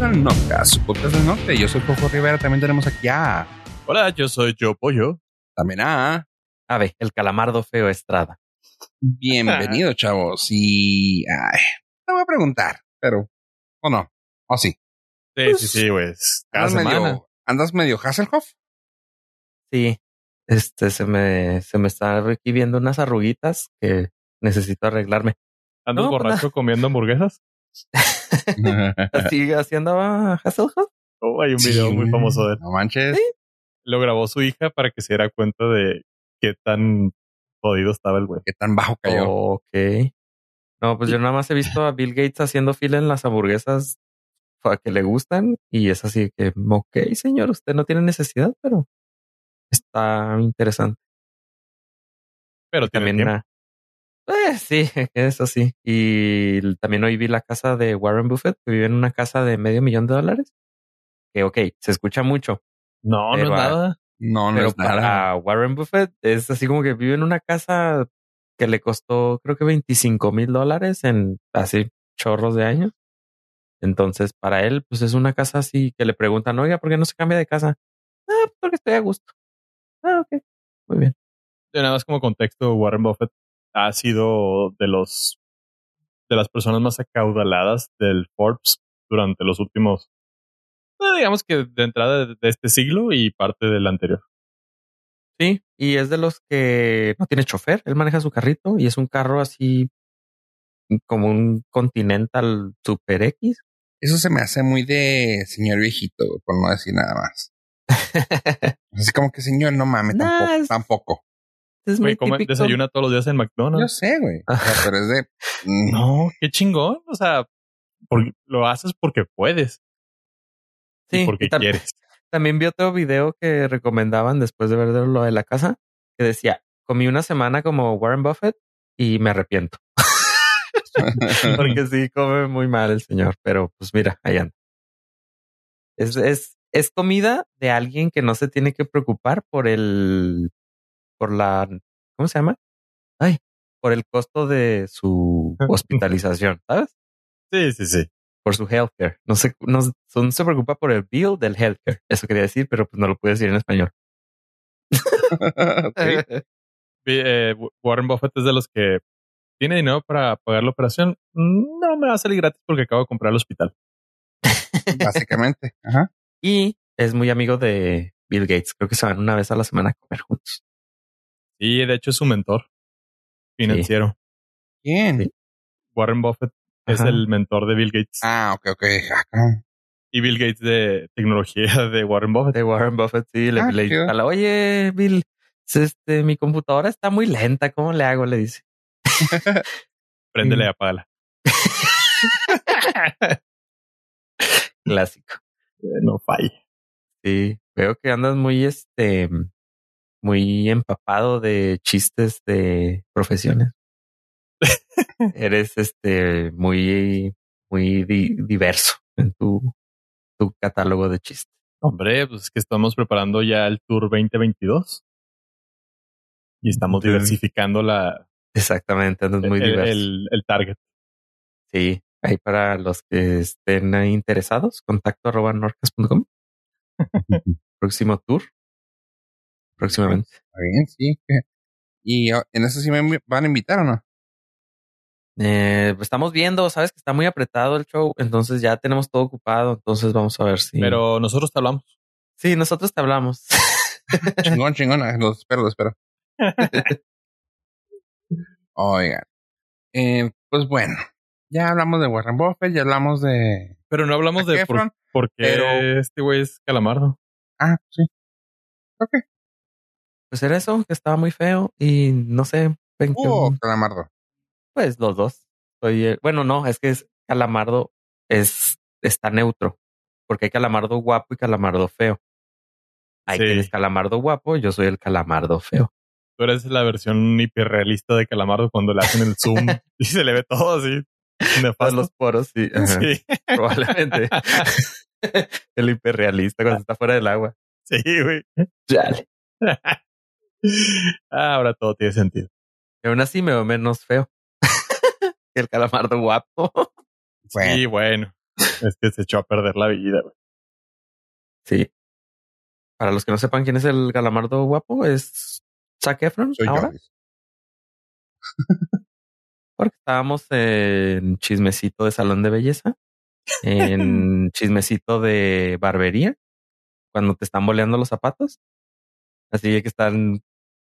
bienvenidos al Noctas, su podcast del norte. Yo soy Cojo Rivera, también tenemos aquí a... Hola, yo soy Yo Pollo. También a... Ave, el calamardo feo Estrada. Bienvenido, chavos. Y... Ay, te voy a preguntar, pero... ¿O no? ¿O sí? Sí, Pues, sí, sí, güey. Cada ¿Andas semana. medio, ¿Andas medio Hasselhoff? Sí, este se me, se me está aquí viendo unas arruguitas que necesito arreglarme. ¿Andas No, pues borracho comiendo hamburguesas? Así, así andaba Hasselhoff. Oh, hay un video Sí, muy famoso de él. No manches. Lo grabó su hija para que se diera cuenta de qué tan jodido estaba el güey. ¿Qué tan bajo cayó? Ok. No, pues yo nada más he visto a Bill Gates haciendo fila en las hamburguesas para que le gustan y es así que, ok, señor, usted no tiene necesidad, pero está interesante. Pero También Eh, sí, eso sí. Y también hoy vi la casa de Warren Buffett, que vive en una casa de medio millón de dólares. Que, ok, se escucha mucho, No, no es nada. No, no pero es nada. para Warren Buffett es así como que vive en una casa que le costó creo que 25 mil dólares en así chorros de años. Entonces, para él, pues es una casa así que le preguntan, oiga, ¿por qué no se cambia de casa? Ah, pues porque estoy a gusto. Ah, ok. Muy bien. De nada más como contexto, Warren Buffett ha sido de los de las personas más acaudaladas del Forbes durante los últimos, eh, digamos que de entrada de, este siglo y parte del anterior. Sí, y es de los que no tiene chofer, él maneja su carrito y es un carro así como un Continental Super X. Eso se me hace muy de señor viejito, por no decir nada más. Así como que señor, no mames, Nah, tampoco, es- tampoco. Es Güey, muy come- típico. desayuna todos los días en Yo McDonald's. sé, güey. O sea, pero es de... mm, No, qué chingón. O sea, lo haces porque puedes Sí, y porque y tam- quieres. También vi otro video que recomendaban después de ver lo de la casa, que decía, comí una semana como Warren Buffett y me arrepiento. Porque sí, come muy mal el señor, pero pues mira, ahí anda. Es, es, es comida de alguien que no se tiene que preocupar por el, por la, ¿cómo se llama? Ay, por el costo de su hospitalización, ¿sabes? Sí, sí, sí. Por su healthcare. No se, no, no se preocupa por el bill del healthcare. Eso quería decir, pero pues no lo pude decir en español. Eh, Warren Buffett es de los que tiene dinero para pagar la operación. No me va a salir gratis porque acabo de comprar el hospital. Básicamente. Ajá. Y es muy amigo de Bill Gates. Creo que se van una vez a la semana a comer juntos. Y de hecho es su mentor financiero. Bien. Sí. Warren Buffett es el mentor de Bill Gates Ah, ok, ok. Ah, y Bill Gates de tecnología de Warren Buffett. De Warren Buffett, sí. Le, Ah, le instala, oye, Bill, este, mi computadora está muy lenta. ¿Cómo le hago? Le dice. Préndele y Mm. apágala. Clásico. no falle. Sí. Veo que andas muy, este, muy empapado de chistes de profesiones. Eres, este, muy, muy di- diverso en tu, tu catálogo de chistes. Hombre, pues es que estamos preparando ya el Tour 2022 y estamos diversificando la, Exactamente, andas muy el, diverso. el- el target. Sí, ahí para los que estén interesados, contacto arroba norcas.com. Próximo tour. Próximamente. Está bien, sí. ¿Y oh, en eso sí me van a invitar o no? Eh, pues estamos viendo, sabes que está muy apretado el show, entonces ya tenemos todo ocupado, entonces vamos a ver si. Pero nosotros te hablamos. sí, nosotros te hablamos. Chingón, chingón. Ah, Lo espero, lo espero. Oigan. Eh, pues bueno. Ya hablamos de Warren Buffett, ya hablamos de... Pero no hablamos de por, Efron. por qué pero- este güey es calamardo. Ah, sí. Pues era eso, que estaba muy feo y no sé, Oh, calamardo. pues los dos. Soy, eh, bueno, no, es que es calamardo es está neutro, porque hay calamardo guapo y calamardo feo. Hay Sí. quien es calamardo guapo, yo soy el calamardo feo. Tú eres la versión hiperrealista de calamardo cuando le hacen el zoom y se le ve todo así. Todos los poros, sí, Sí. probablemente. el hiperrealista cuando está fuera del agua. Sí, güey. Chale. Ah, Ahora todo tiene sentido. Y aún así me veo menos feo que el calamardo guapo. Bueno, Sí, bueno. Es que se echó a perder la vida, güey. Sí. Para los que no sepan quién es el galamardo guapo, es Zac Efron. Soy ahora. Porque estábamos en chismecito de salón de belleza, en chismecito de barbería, cuando te están boleando los zapatos. Así que están,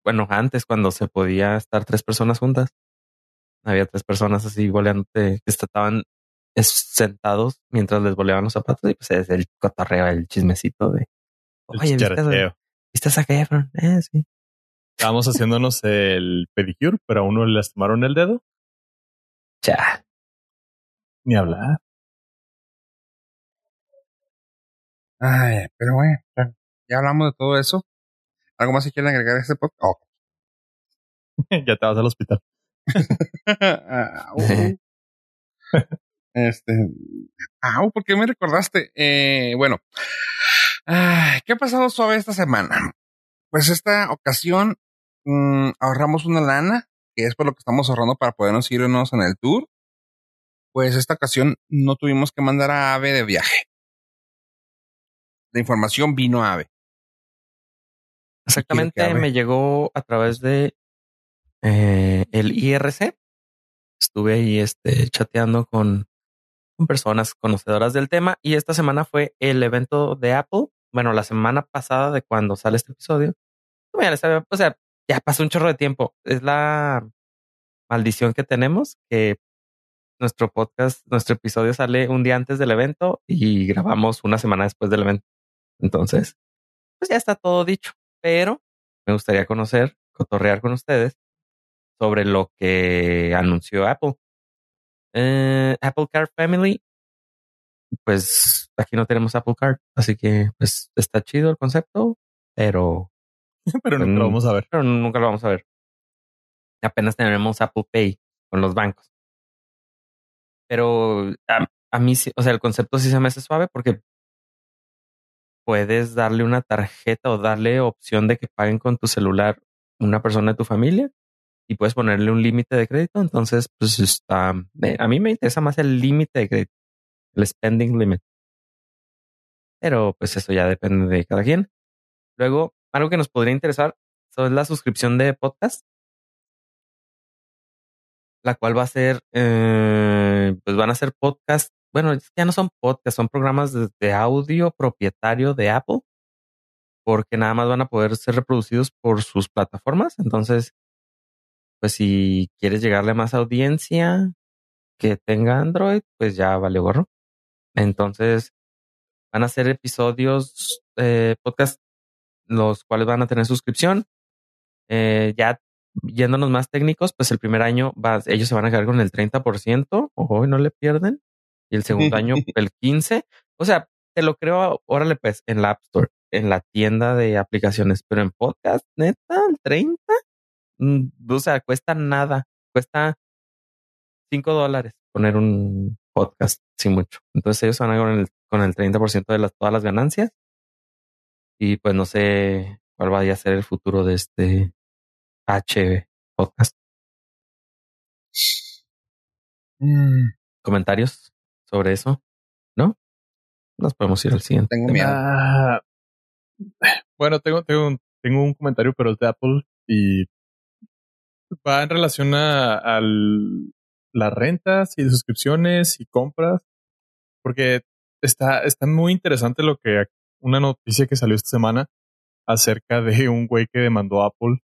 bueno, antes cuando se podía estar tres personas juntas, había tres personas así boleándote, que estaban es- sentados mientras les boleaban los zapatos y pues es el cotorreo, el chismecito de, oye, ¿viste, a- chicharreteo. ¿viste a Zac Efron? Eh, sí. Estábamos haciéndonos el pedicure, pero a uno le lastimaron el dedo. Ya. Ni hablar. Ay, pero bueno, ya hablamos de todo eso. ¿Algo más que quieren agregar a este podcast? Oh. ya te vas al hospital. Au. este. Au, ¿por qué me recordaste? Eh, bueno, ¿qué ha pasado suave esta semana? Pues esta ocasión mm, ahorramos una lana, que es por lo que estamos ahorrando para podernos irnos en el tour. Pues esta ocasión no tuvimos que mandar a Ave de viaje. La información vino a Ave. Exactamente, me llegó a través de eh, el IRC. Estuve ahí este, chateando con, con personas conocedoras del tema y esta semana fue el evento de Apple. Bueno, la semana pasada de cuando sale este episodio. O sea, ya pasó un chorro de tiempo. Es la maldición que tenemos que nuestro podcast, nuestro episodio sale un día antes del evento y grabamos una semana después del evento. Entonces, pues ya está todo dicho pero me gustaría conocer, cotorrear con ustedes sobre lo que anunció Apple. Eh, Apple Card Family, pues aquí no tenemos Apple Card, así que pues está chido el concepto, pero, pero nunca Mm. lo vamos a ver. pero nunca lo vamos a ver. Apenas tenemos Apple Pay con los bancos. Pero a, a mí, o sea, el concepto sí se me hace suave porque puedes darle una tarjeta o darle opción de que paguen con tu celular una persona de tu familia y puedes ponerle un límite de crédito. Entonces, pues está, eh, a mí me interesa más el límite de crédito, el spending limit. Pero pues eso ya depende de cada quien. Luego, algo que nos podría interesar es la suscripción de podcast, la cual va a ser, eh, pues van a ser podcast. Bueno, ya no son podcasts, son programas de, de audio propietario de Apple, porque nada más van a poder ser reproducidos por sus plataformas. Entonces, pues si quieres llegarle a más audiencia que tenga Android, pues ya vale gorro. Entonces, van a ser episodios, eh, podcast, los cuales van a tener suscripción. Eh, ya yéndonos más técnicos, pues el primer año va, ellos se van a quedar con el 30%, hoy no le pierden. Y el segundo año el 15%. O sea, te lo creo, órale pues, en la App Store, en la tienda de aplicaciones, pero en podcast, neta, el 30%. Mm, O sea, cuesta nada, cuesta 5 dólares poner un podcast, sin mucho. Entonces ellos van a con el, con el 30% de las, todas las ganancias. Y pues no sé cuál vaya a ser el futuro de este H podcast. Mm, ¿Comentarios sobre eso? ¿No? Nos podemos ir al siguiente. tengo miedo. Ah, bueno, tengo, tengo, un, tengo un comentario, pero es de Apple y va en relación a, las rentas y suscripciones y compras, porque está, está muy interesante lo que una noticia que salió esta semana acerca de un güey que demandó a Apple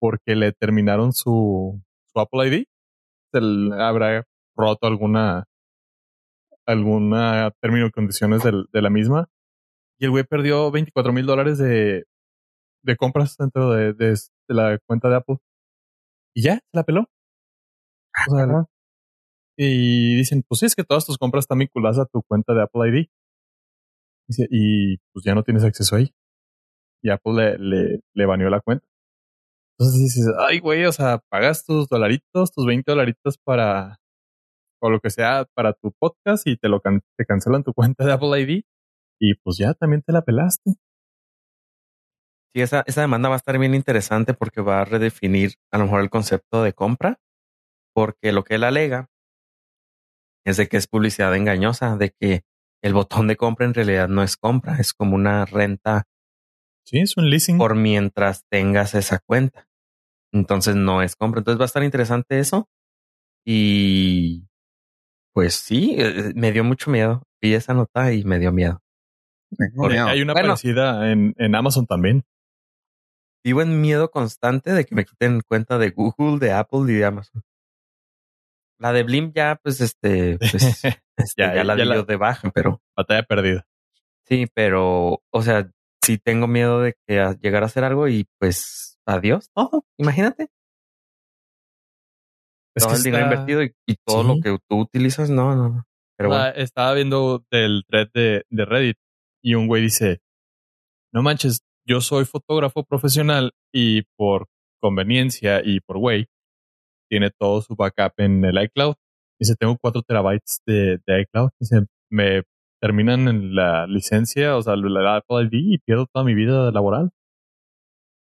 porque le terminaron su, su Apple ID. Se le habrá roto alguna alguna término y condiciones del- de la misma. Y el güey perdió 24 mil dólares de, de compras dentro de, de- de la cuenta de Apple. Y ya, se la peló. O sea, y dicen, pues sí, es que todas tus compras están vinculadas a tu cuenta de Apple ID. Dice, y pues ya no tienes acceso ahí. Y Apple le, le, le baneó la cuenta. Entonces dices, ay, güey, o sea, pagas tus dolaritos, tus 20 dolaritos para, o lo que sea, para tu podcast y te lo can- te cancelan tu cuenta de Apple ID. Y pues ya también te la pelaste. Sí, esa, esa demanda va a estar bien interesante porque va a redefinir a lo mejor el concepto de compra, porque lo que él alega es de que es publicidad engañosa, de que el botón de compra en realidad no es compra, es como una renta. Sí, es un leasing. Por mientras tengas esa cuenta. Entonces no es compra. Entonces va a estar interesante eso. Y pues sí, eh, me dio mucho miedo. Vi esa nota y me dio miedo. Hay una parecida en, en Amazon también. Vivo en miedo constante de que me quiten cuenta de Google, de Apple y de Amazon. La de Blim ya, pues, este, pues, este ya, la dio de baja, pero. Batalla perdida. Sí, pero, o sea, sí tengo miedo de que llegar a hacer algo y pues, adiós todo. Imagínate. Todo el dinero invertido y, todo lo que tú utilizas, no, no. Pero bueno. Estaba viendo el thread de, de Reddit y un güey dice, no manches, yo soy fotógrafo profesional y por conveniencia y por güey, tiene todo su backup en el iCloud. Dice, tengo 4 terabytes de, iCloud. Dice, me terminan en la licencia, o sea, la Apple ID y pierdo toda mi vida laboral.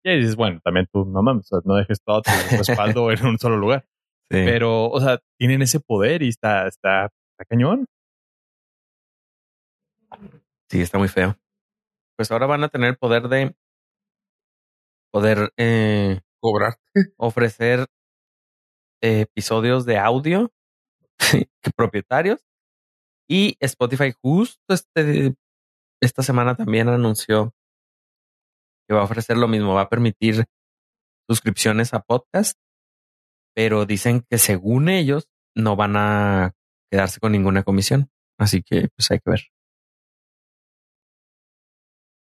Y ahí dices, bueno, también tú, no mames, no dejes todo tu respaldo en un solo lugar. Pero, o sea, tienen ese poder y está, está, está cañón. Sí, está muy feo. Pues ahora van a tener el poder de poder eh, cobrar, ofrecer episodios de audio propietarios. Y Spotify justo este, esta semana también anunció que va a ofrecer lo mismo, va a permitir suscripciones a podcast, pero dicen que según ellos no van a quedarse con ninguna comisión. Así que pues hay que ver.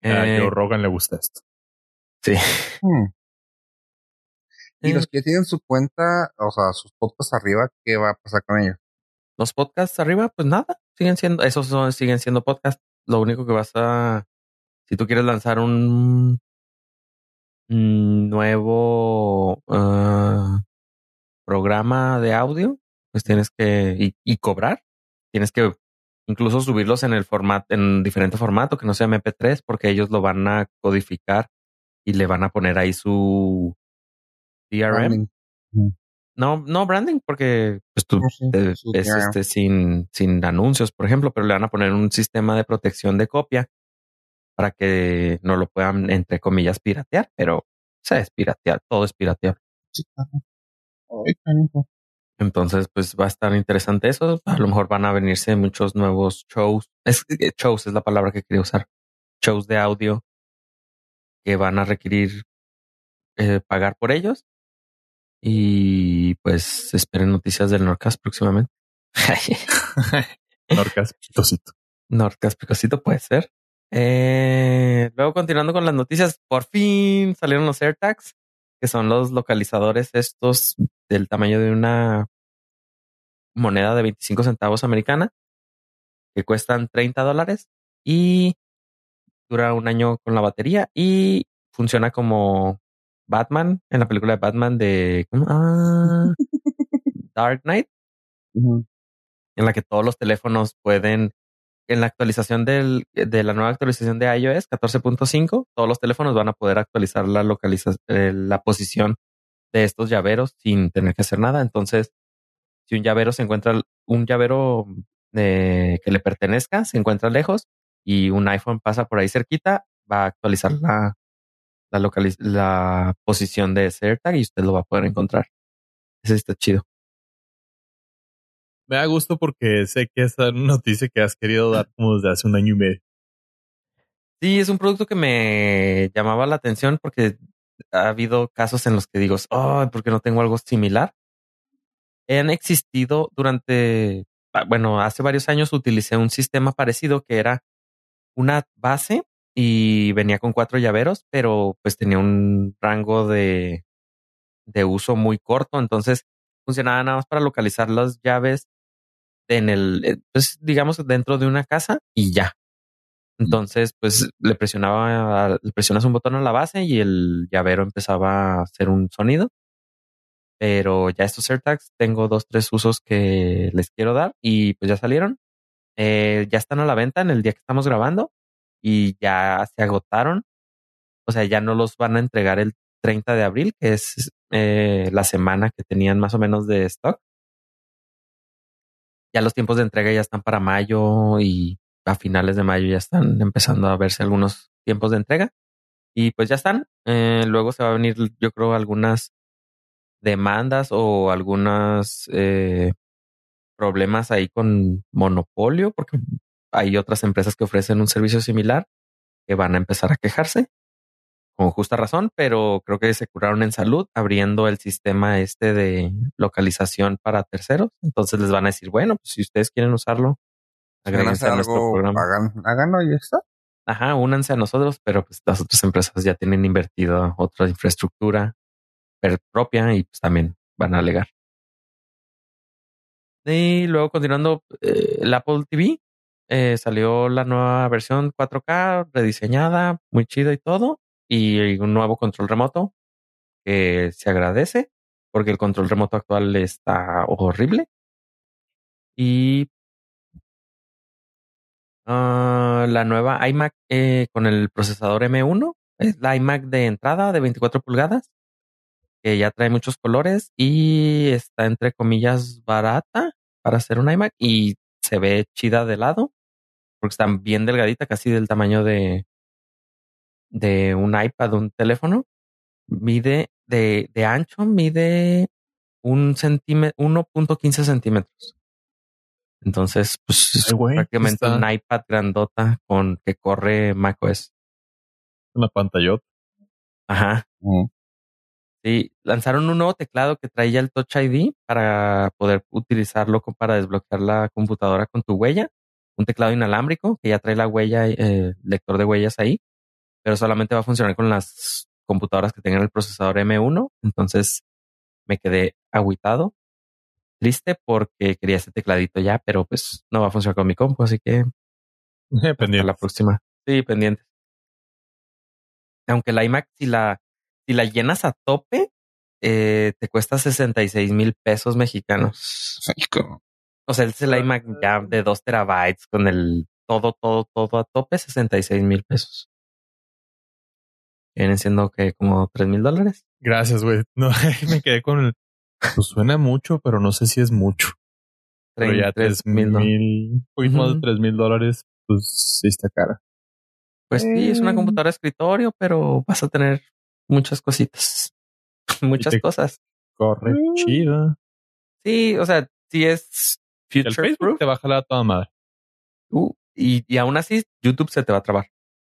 A eh, Joe Rogan le gusta esto. Sí. Hmm. Y los que tienen su cuenta, o sea, sus podcasts arriba, ¿qué va a pasar con ellos? Los podcasts arriba, pues nada, siguen siendo, esos son, siguen siendo podcasts. Lo único que vas a, si tú quieres lanzar un nuevo ah, programa de audio, pues tienes que, y, y, cobrar, tienes que incluso subirlos en el formato, en diferente formato, que no sea MP3, porque ellos lo van a codificar y le van a poner ahí su DRM. No, no branding, porque pues tú es este sin, sin anuncios, por ejemplo, pero le van a poner un sistema de protección de copia para que no lo puedan, entre comillas, piratear, pero o sea, es piratear, todo es piratear. Entonces, pues va a estar interesante eso. A lo mejor van a venirse muchos nuevos shows. Es, shows es la palabra que quería usar. Shows de audio que van a requerir eh, pagar por ellos y pues esperen noticias del Norcas próximamente. Norcas Picosito. Norcas Picosito puede ser. Eh, luego continuando con las noticias, por fin salieron los AirTags, que son los localizadores estos del tamaño de una moneda de 25 centavos americana, que cuestan 30 dólares y dura un año con la batería y funciona como Batman, en la película de Batman de ah, Dark Knight, en la que todos los teléfonos pueden, en la actualización del, de la nueva actualización de iOS 14.5, todos los teléfonos van a poder actualizar la localización, eh, la posición de estos llaveros sin tener que hacer nada. Entonces, si un llavero se encuentra, un llavero eh, que le pertenezca, se encuentra lejos y un iPhone pasa por ahí cerquita, va a actualizar la, la, la posición de ese AirTag y usted lo va a poder encontrar. Ese está chido. Me da gusto porque sé que es una noticia que has querido dar como desde hace un año y medio. Sí, es un producto que me llamaba la atención porque ha habido casos en los que digo, oh, ¿por qué no tengo algo similar? Han existido durante, ah, bueno, hace varios años utilicé un sistema parecido que era una base y venía con cuatro llaveros, pero pues tenía un rango de, de uso muy corto, entonces funcionaba nada más para localizar las llaves en el, eh, pues digamos dentro de una casa y ya. Entonces, pues le presionaba, le presionas un botón a la base y el llavero empezaba a hacer un sonido. Pero ya estos AirTags tengo dos, tres usos que les quiero dar y pues ya salieron. Eh, ya están a la venta en el día que estamos grabando y ya se agotaron. O sea, ya no los van a entregar el 30 de abril, que es eh, la semana que tenían más o menos de stock. Ya los tiempos de entrega ya están para mayo y a finales de mayo ya están empezando a verse algunos tiempos de entrega. Y pues ya están. Eh, luego se va a venir, yo creo, algunas demandas o algunos eh, problemas ahí con monopolio, porque hay otras empresas que ofrecen un servicio similar que van a empezar a quejarse con justa razón, pero creo que se curaron en salud abriendo el sistema este de localización para terceros. Entonces les van a decir, bueno, pues si ustedes quieren usarlo, agréguense a nuestro programa. háganlo y ya está. Ajá, únanse a nosotros, pero pues las otras empresas ya tienen invertido otra infraestructura propia y pues también van a alegar. Y luego continuando, eh, el Apple TV eh, salió la nueva versión 4K rediseñada, muy chida y todo y un nuevo control remoto que se agradece porque el control remoto actual está horrible. Y uh, la nueva iMac eh, con el procesador M1 es la iMac de entrada de 24 pulgadas que ya trae muchos colores y está entre comillas barata para hacer un iMac y se ve chida de lado porque está bien delgadita, casi del tamaño de, de un iPad, un teléfono, mide de, de ancho, mide un centímetro, 1.15 centímetros. Entonces, pues es prácticamente un iPad grandota con que corre macOS. Una pantallota. Ajá. Sí, lanzaron un nuevo teclado que traía el Touch ID para poder utilizarlo para desbloquear la computadora con tu huella. Un teclado inalámbrico que ya trae la huella, eh, lector de huellas ahí pero solamente va a funcionar con las computadoras que tengan el procesador M1. Entonces me quedé agüitado, triste porque quería ese tecladito ya, pero pues no va a funcionar con mi compu, así que pendiente. la próxima. Sí, pendiente. Aunque la iMac, si la, si la llenas a tope, eh, te cuesta 66 mil pesos mexicanos. O sea, es el iMac ya de 2 terabytes con el todo, todo, todo a tope, 66 mil pesos. Vienen siendo que como tres mil dólares. Gracias, güey. No, me quedé con el. Pues suena mucho, pero no sé si es mucho. Pero ya tres mil, más de tres mil dólares, pues sí está cara. Pues sí, es una eh. computadora de escritorio, pero vas a tener muchas cositas. muchas cosas. Corre mm. chida. Sí, o sea, si es future El Facebook te va a jalar a toda madre. Uh, y, y aún así, YouTube se te va a trabar.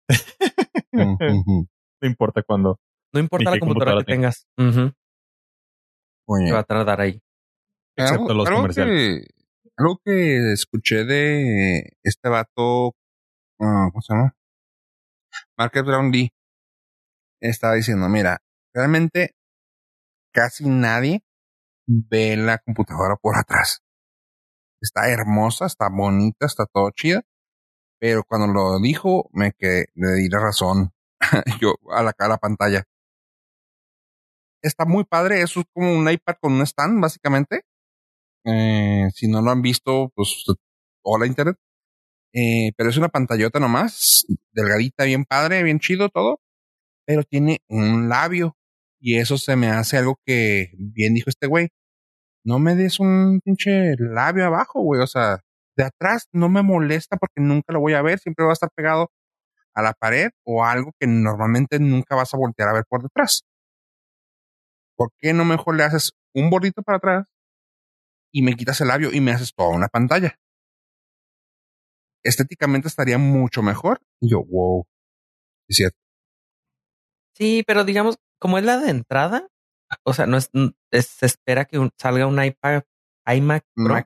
No importa cuándo. No importa la computadora, que tengas. Uh va a tardar ahí. Excepto los comerciales. Que, algo que escuché de este vato, uh, ¿cómo se llama? Market Brown Lee. Estaba diciendo, mira, realmente casi nadie ve la computadora por atrás. Está hermosa, está bonita, está todo chida. Pero cuando lo dijo, me quedé, le di la razón. yo a la, a la pantalla. Está muy padre, eso es como un iPad con un stand, básicamente. Eh, si no lo han visto, pues hola internet. Eh, pero es una pantallota nomás, delgadita, bien padre, bien chido todo, pero tiene un labio. Y eso se me hace algo que bien dijo este güey. No me des un pinche labio abajo, güey. O sea, de atrás no me molesta porque nunca lo voy a ver, siempre va a estar pegado a la pared o algo que normalmente nunca vas a voltear a ver por detrás. ¿Por qué no mejor le haces un bordito para atrás y me quitas el labio y me haces toda una pantalla? Estéticamente estaría mucho mejor. Y yo, wow. Es cierto. Sí, pero digamos, como es la de entrada, o sea, no es, se espera que salga un iPad, iMac Pro.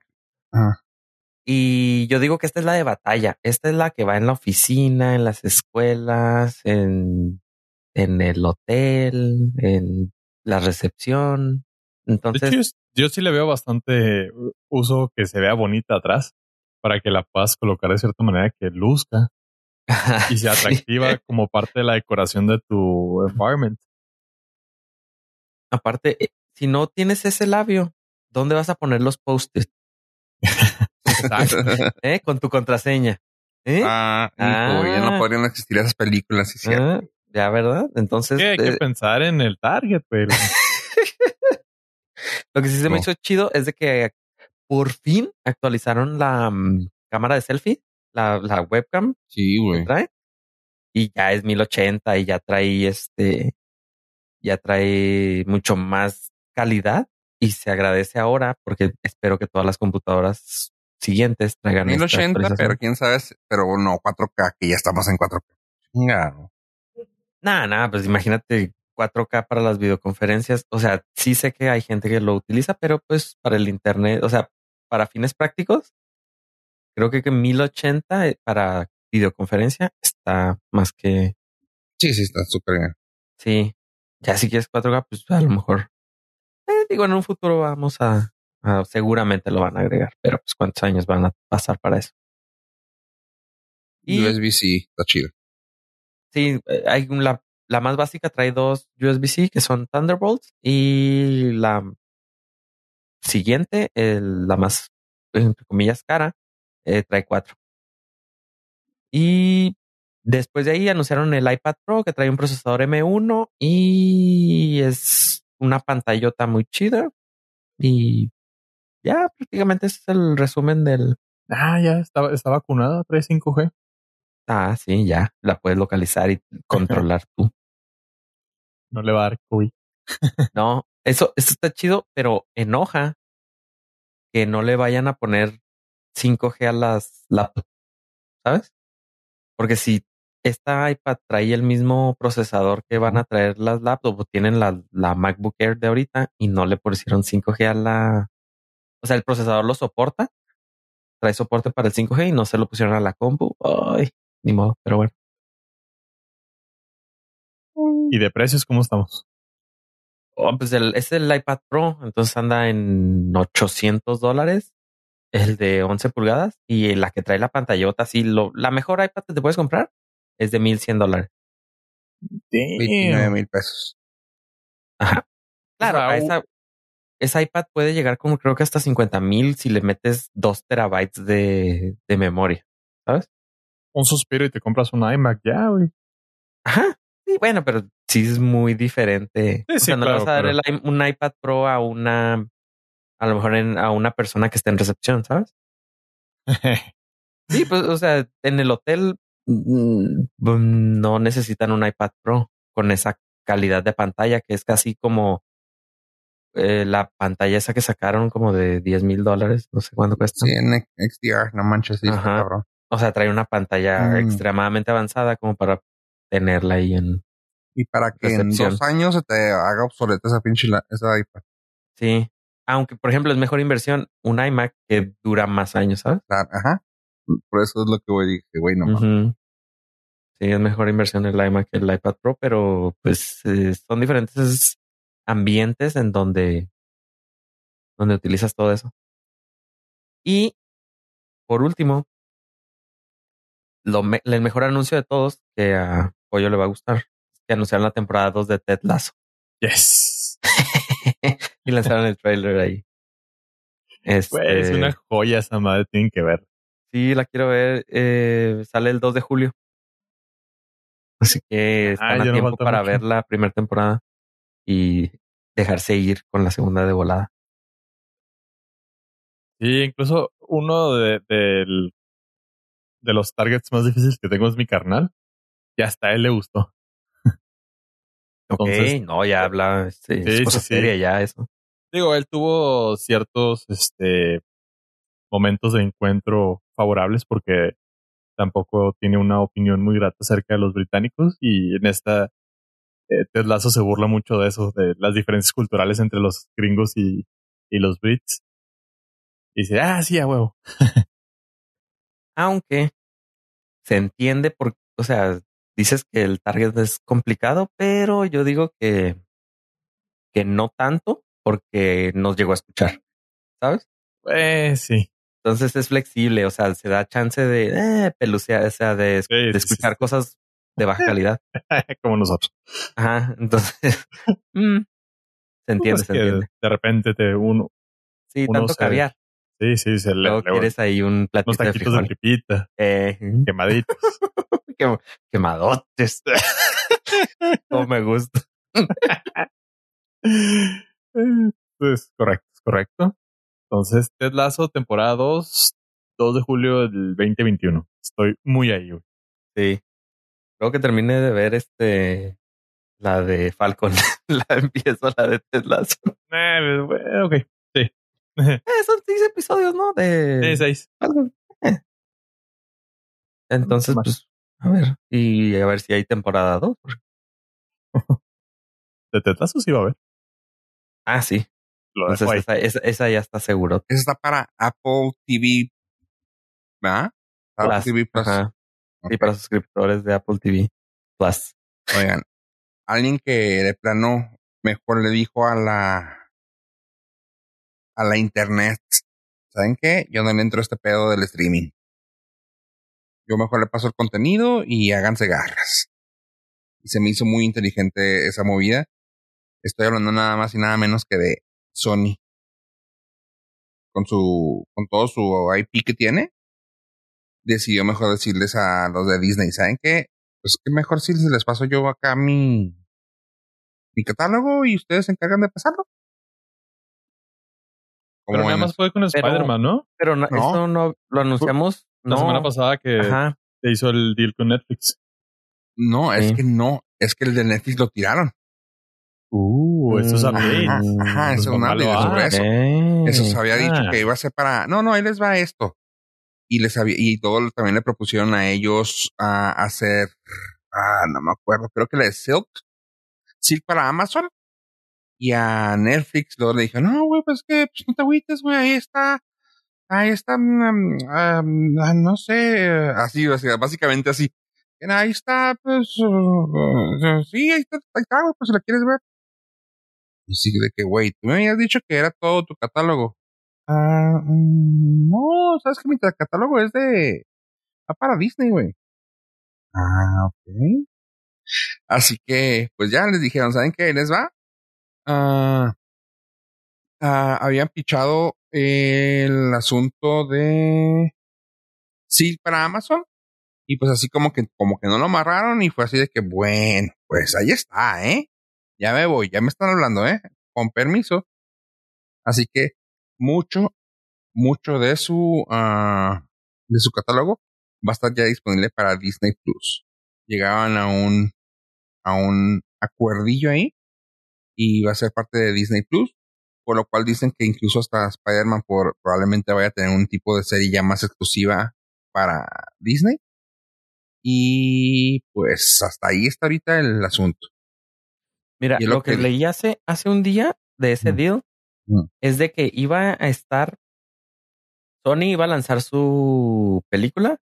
Y yo digo que esta es la de batalla. Esta es la que va en la oficina, en las escuelas, en, en el hotel, en la recepción. Entonces, yo, sí le veo bastante uso que se vea bonita atrás para que la puedas colocar de cierta manera que luzca y sea atractiva como parte de la decoración de tu environment. Aparte, eh, si no tienes ese labio, ¿dónde vas a poner los post-it? ¿Eh? Con tu contraseña. ¿Eh? Ah, ya no ah. podrían existir esas películas. ¿sí ah, ya, ¿verdad? Entonces. hay que eh, pensar en el target, pero. Lo que sí se me hizo chido es de que por fin actualizaron la mm, cámara de selfie la, la webcam Sí, güey. Y ya es 1080 y ya trae este, ya trae mucho más calidad y se agradece ahora porque espero que todas las computadoras siguientes traigan esta 1080, pero actualización. quién sabe, pero no 4K, que ya estamos en 4K. Chingado. Nada, nada, pues imagínate 4K para las videoconferencias. O sea, sí sé que hay gente que lo utiliza, pero pues para el internet, o sea, para fines prácticos, creo que que 1080 eh, para videoconferencia está más que Sí, sí, está súper bien. sí. Ya si quieres 4K, pues a lo mejor. eh, digo, en un futuro vamos a, a- seguramente lo van a agregar, pero pues cuántos años van a pasar para eso. Y USB-C, está chido. Sí, eh, hay la, la más básica trae dos USB-C que son Thunderbolts y la siguiente, la más, entre comillas, cara, eh, trae cuatro. Y después de ahí anunciaron el iPad Pro que trae un procesador M1 y es una pantallota muy chida. Y ya prácticamente ese es el resumen del... Ah, ya está, está vacunada, trae 5G. Ah, sí, ya la puedes localizar y controlar tú. No le va a dar COVID. No, eso, eso está chido, pero enoja que no le vayan a poner 5G a las laptops, ¿sabes? Porque si esta iPad trae el mismo procesador que van a traer las laptops, tienen la, la MacBook Air de ahorita y no le pusieron 5G a la... O sea, el procesador lo soporta, trae soporte para el 5G y no se lo pusieron a la compu. Ay, ni modo, pero bueno. ¿Y de precios cómo estamos? Oh, pues el, es el iPad Pro, entonces anda en 800 dólares, el de 11 pulgadas y la que trae la pantallota, así, lo, la mejor iPad que te puedes comprar es de 1100 dólares. 29 mil pesos. Ajá. Claro, sea, esa iPad puede llegar como creo que hasta 50 mil si le metes 2 terabytes de, de memoria, ¿sabes? Un suspiro y te compras un iMac ya, güey. Ajá. Sí, bueno, pero sí es muy diferente. Sí, o sí, no claro, le vas a dar pero- el i- un iPad Pro a una, a lo mejor en- a una persona que esté en recepción, ¿sabes? Sí, pues, o sea, en el hotel mm, mm, no necesitan un iPad Pro con esa calidad de pantalla que es casi como eh, la pantalla esa que sacaron como de 10 mil dólares, no sé cuánto cuesta. Sí, en XDR, no manches, sí, Ajá. cabrón. O sea, trae una pantalla Mm. extremadamente avanzada como para tenerla ahí en... Y para que en dos años se te haga obsoleta esa pinche la- esa iPad. Sí. Aunque, por ejemplo, es mejor inversión un iMac que dura más años, ¿sabes? Ajá. Por eso es lo que voy dije, güey, no. Ujú. Sí, es mejor inversión el iMac que el iPad Pro, pero pues eh, son diferentes ambientes en donde, donde utilizas todo eso. Y por último, lo me- el mejor anuncio de todos que a Pollo le va a gustar que anunciaron la temporada 2 de Ted Lasso yes. y lanzaron el trailer ahí. Este, es una joya esa madre, tienen que ver. Sí, la quiero ver. eh, sale el 2 de julio. Así que están Ah, a tiempo para mucho. ver la primera temporada y dejarse ir con la segunda de volada. Sí, incluso uno de, del- de los targets más difíciles que tengo es mi carnal. Y hasta a él le gustó. Ok, Entonces- no, ya habla, este, Sí, es cosa sí, sí. seria ya eso. Digo, él tuvo ciertos este, momentos de encuentro favorables porque tampoco tiene una opinión muy grata acerca de los británicos y en esta eh, Ted Lasso se burla mucho de eso, de las diferencias culturales entre los gringos y, y los brits. Y dice, ah, sí, a huevo. Aunque se entiende por, o sea, dices que el target es complicado, pero yo digo que, que no tanto porque nos llegó a escuchar, ¿sabes? Eh, sí. Entonces es flexible, o sea, se da chance de eh, pelucear, o sea, de, escuchar sí. cosas de baja calidad. Como nosotros. Ajá, entonces mm, se entiende, Pues se que entiende. de repente te uno, Sí, uno tanto se- caviar. Sí, sí, se le, Luego quieres ahí un unos platito de taquitos de frijol. tripita, Eh, quemaditos. quem- quemadotes. Como me gusta. pues correcto, es correcto. Entonces, Ted Lasso, temporada 2, 2 de julio del 2021. Estoy muy ahí, güey. Sí. Luego que termine de ver este la de Falcon, la empiezo la de Tesla. Eh, bueno, ok. Eh, son seis episodios, ¿no? De Sí, seis. Falcon. Eh. Entonces, pues, a ver. Y a ver si hay temporada 2. De Tetlazo sí va a haber. Ah, sí. Lo Entonces, esa, esa, esa ya está seguro. Esa está para Apple TV. ¿Verdad? Apple Plus. TV Plus. Ajá. Y para suscriptores de Apple TV Plus. Oigan, alguien que de plano mejor le dijo a la a la internet, ¿saben qué? Yo no le entro a este pedo del streaming. Yo mejor le paso el contenido y háganse garras. Y se me hizo muy inteligente esa movida. Estoy hablando nada más y nada menos que de Sony. Con su, con todo su IP que tiene, decidió mejor decirles a los de Disney, ¿saben qué? Pues qué mejor si les paso yo acá mi, mi catálogo y ustedes se encargan de pasarlo. Pero nada más fue con Spider-Man, ¿no? Pero no, No. eso no lo anunciamos. La no. semana pasada que Ajá. se hizo el deal con Netflix. No, es Sí. que no, es que el de Netflix lo tiraron. Uh, eso es Mm, update. Ajá, ajá, Pues eso es un sobre eso. Eh. Eso se había dicho ah. que iba a ser para. No, no, ahí les va esto. Y les había, y todo también le propusieron a ellos a hacer. Ah, no me acuerdo. Creo que la de Silk. Silk para Amazon. Y a Netflix luego le dijeron, no, güey, pues que pues, no te agüites, güey, ahí está. Ahí está, mm, ah, no sé, así, o sea, básicamente así. Ahí está, pues, uh, sí, ahí está, ahí está, güey, pues si la quieres ver. Y sí, de que, güey, tú me habías dicho que era todo tu catálogo. Ah, mm, no, sabes que mi catálogo es de. Va para Disney, güey. Ah, ok. Así que, pues ya les dijeron, ¿saben qué? Les va. Ah, ah, habían pichado el asunto de. Sí, para Amazon. Y pues así como que, como que no lo amarraron y fue así de que, bueno, pues ahí está, ¿eh? Ya me voy, ya me están hablando, ¿eh? Con permiso. Así que mucho, mucho de su, ah, de su catálogo va a estar ya disponible para Disney Plus. Llegaban a un, a un acuerdillo ahí y va a ser parte de Disney Plus, por lo cual dicen que incluso hasta Spider-Man por, probablemente vaya a tener un tipo de serie ya más exclusiva para Disney. Y pues hasta ahí está ahorita el asunto. Mira, lo, lo que, que- leí hace, hace un día de ese Mm. deal Mm. es de que iba a estar. Sony iba a lanzar su película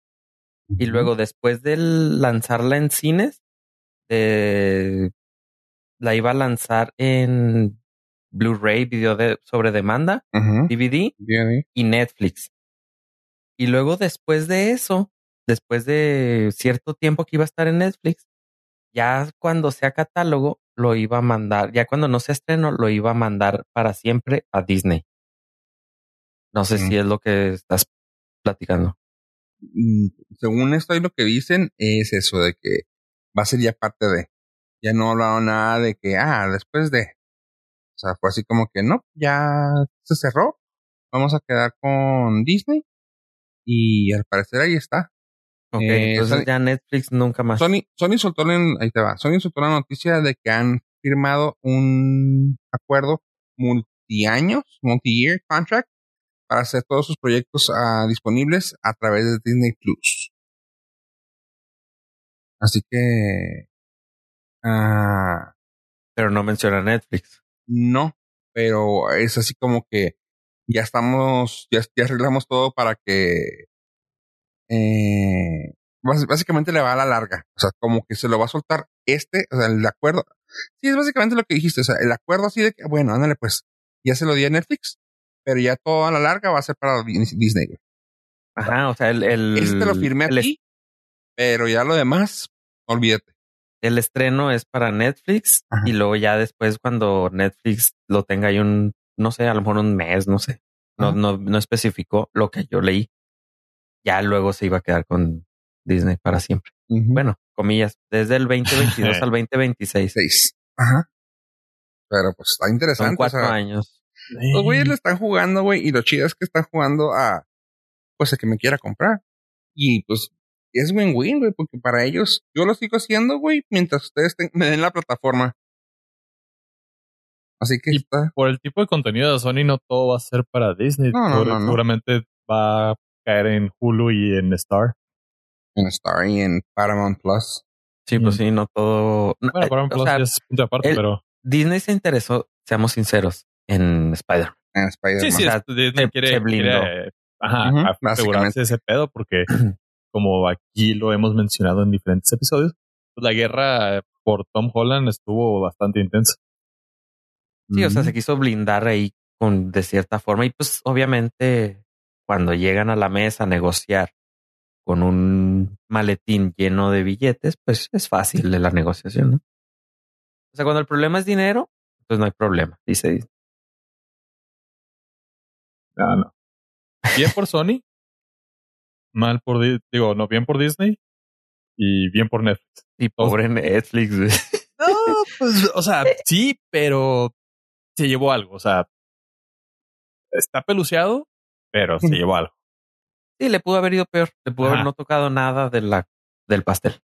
y luego después de lanzarla en cines, eh, la iba a lanzar en Blu-ray, video de, sobre demanda. DVD y Netflix. Y luego después de eso, después de cierto tiempo que iba a estar en Netflix, ya cuando sea catálogo, lo iba a mandar, ya cuando no sea estreno, lo iba a mandar para siempre a Disney. No sé Mm. si es lo que estás platicando. Mm, según esto ahí lo que dicen es eso de que va a ser ya parte de. Ya no hablaron nada de que, ah, después de. O sea, fue así como que no, ya se cerró. Vamos a quedar con Disney. Y al parecer ahí está. Ok, Eh, entonces Sony- ya Netflix nunca más. Sony, Sony soltó la, ahí te va. Sony soltó la noticia de que han firmado un acuerdo multiaños, multi-year contract para hacer todos sus proyectos ah, disponibles a través de Disney Plus. Así que ah, pero no menciona Netflix. no, pero es así como que ya estamos, ya, ya arreglamos todo para que eh, bás- básicamente le va a la larga. O sea, como que se lo va a soltar este, o sea, el acuerdo. Sí, es básicamente lo que dijiste. O sea, el acuerdo así de que, bueno, ándale, pues, ya se lo di a Netflix, pero ya todo a la larga va a ser para Dis- Disney. Ajá, o sea, el, el, Este lo firmé el, aquí, pero ya lo demás, olvídate. El estreno es para Netflix Ajá. y luego ya después cuando Netflix lo tenga ahí un, no sé, a lo mejor un mes, no sé. No, Ajá. no, no especificó lo que yo leí. Ya luego se iba a quedar con Disney para siempre. Bueno, comillas, desde el 2022 al 2026. seis. Ajá. Pero pues está interesante. Son cuatro o sea, años. Los güeyes le están jugando, güey, y lo chido es que están jugando a pues el que me quiera comprar. Y pues es win-win, güey, porque para ellos yo lo sigo haciendo, güey, mientras ustedes me den la plataforma. Así que está. Por el tipo de contenido de Sony, no todo va a ser para Disney. Seguramente va a caer en Hulu y en Star. En Star y en Paramount Plus. Sí, pues sí, no todo. Bueno, eh, Paramount Plus es punto aparte, pero. Disney se interesó, seamos sinceros, en Spider. En Spider. Sí, sí, Disney quiere, ajá, asegurarse ese pedo porque, como aquí lo hemos mencionado en diferentes episodios, pues la guerra por Tom Holland estuvo bastante intensa. Sí, o sea, se quiso blindar ahí con de cierta forma y pues obviamente cuando llegan a la mesa a negociar con un maletín lleno de billetes, pues es fácil de la negociación, ¿no? O sea, cuando el problema es dinero, pues no hay problema, dice Ah, no. Bien por Sony, mal por, digo, no, bien por Disney y bien por Netflix. Y pobre Netflix, No, pues, o sea, sí, pero se llevó algo. O sea, está peluceado, pero se llevó algo. Sí, le pudo haber ido peor. Le pudo haber no tocado nada de la, del pastel.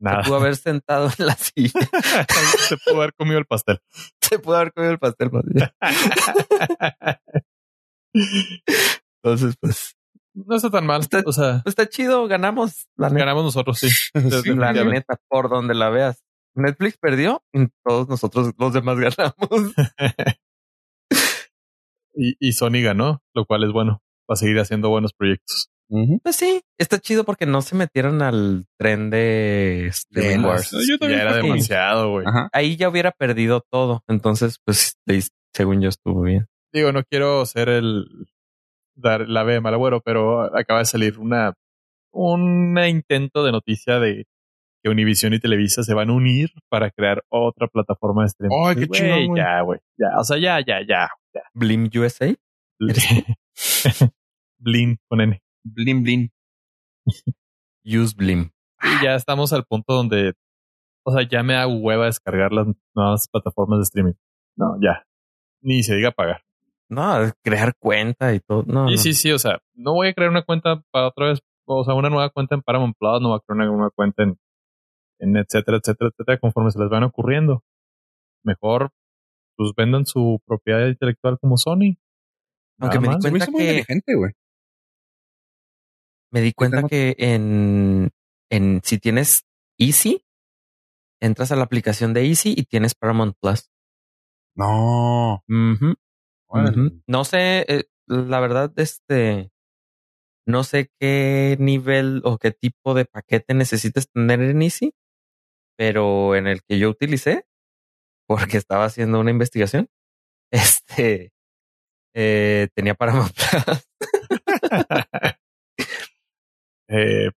Nada. Se pudo haber sentado en la silla. se pudo haber comido el pastel. Se pudo haber comido el pastel Entonces, pues. No está tan mal. Está, o sea, está chido, ganamos. ganamos nosotros, sí. la neta, por donde la veas. Netflix perdió, todos nosotros los demás ganamos. y, y Sony ganó, lo cual es bueno para seguir haciendo buenos proyectos. Pues sí, está chido porque no se metieron al tren de Star Wars. ya era demasiado, güey. Ahí ya hubiera perdido todo. Entonces, pues, según yo estuvo bien. Digo, no quiero ser el dar la B de mal agüero, pero acaba de salir una un intento de noticia de que Univision y Televisa se van a unir para crear otra plataforma de streaming. Ay, qué chido. Ya, güey. Ya, o sea, ya, ya, ya. ya. Blim USA. Blim con N. Blim, blim. Use Blim. Y ya estamos al punto donde, o sea, ya me da hueva descargar las nuevas plataformas de streaming. No, ya. Ni se diga pagar. No, crear cuenta y todo. No, sí, sí, sí. O sea, no voy a crear una cuenta para otra vez. O sea, una nueva cuenta en Paramount Plus, no voy a crear una nueva cuenta en en etcétera, etcétera, etcétera, conforme se les van ocurriendo. Mejor, pues vendan su propiedad intelectual como Sony. Aunque me di cuenta que... Me di cuenta que en, en si tienes Easy, entras a la aplicación de Easy y tienes Paramount Plus. No. No sé, eh, la verdad, este, no sé qué nivel o qué tipo de paquete necesitas tener en Easy, pero en el que yo utilicé, porque estaba haciendo una investigación, este eh, tenía Paramount eh,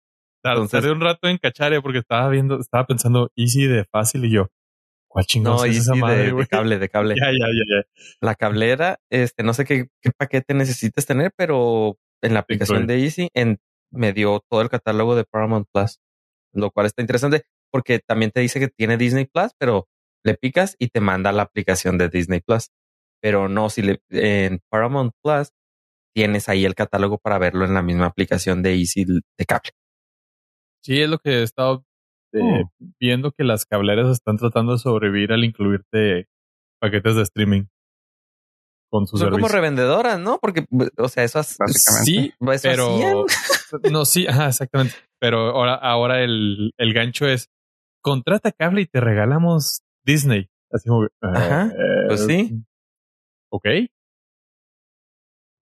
Entonces, un rato en cachare porque estaba viendo, estaba pensando easy de fácil y yo, ¿cuál chingados es esa madre, de, cable, de cable. ya, ya, ya, ya. La cablera, este, no sé qué, qué paquete necesitas tener, pero en la aplicación de Easy en, me dio todo el catálogo de Paramount Plus, lo cual está interesante porque también te dice que tiene Disney Plus, pero le picas y te manda la aplicación de Disney Plus. Pero no, si le en Paramount Plus tienes ahí el catálogo para verlo en la misma aplicación de Easy de cable. Sí, es lo que he estado eh, oh. viendo que las cableras están tratando de sobrevivir al incluirte paquetes de streaming con sus Son como revendedoras, ¿no? Porque, o sea, eso básicamente. Sí, pero no, sí, ajá, exactamente. Pero ahora, ahora el, el gancho es contrata cable y te regalamos Disney. Así como, Ajá, pues sí. Eh, ok.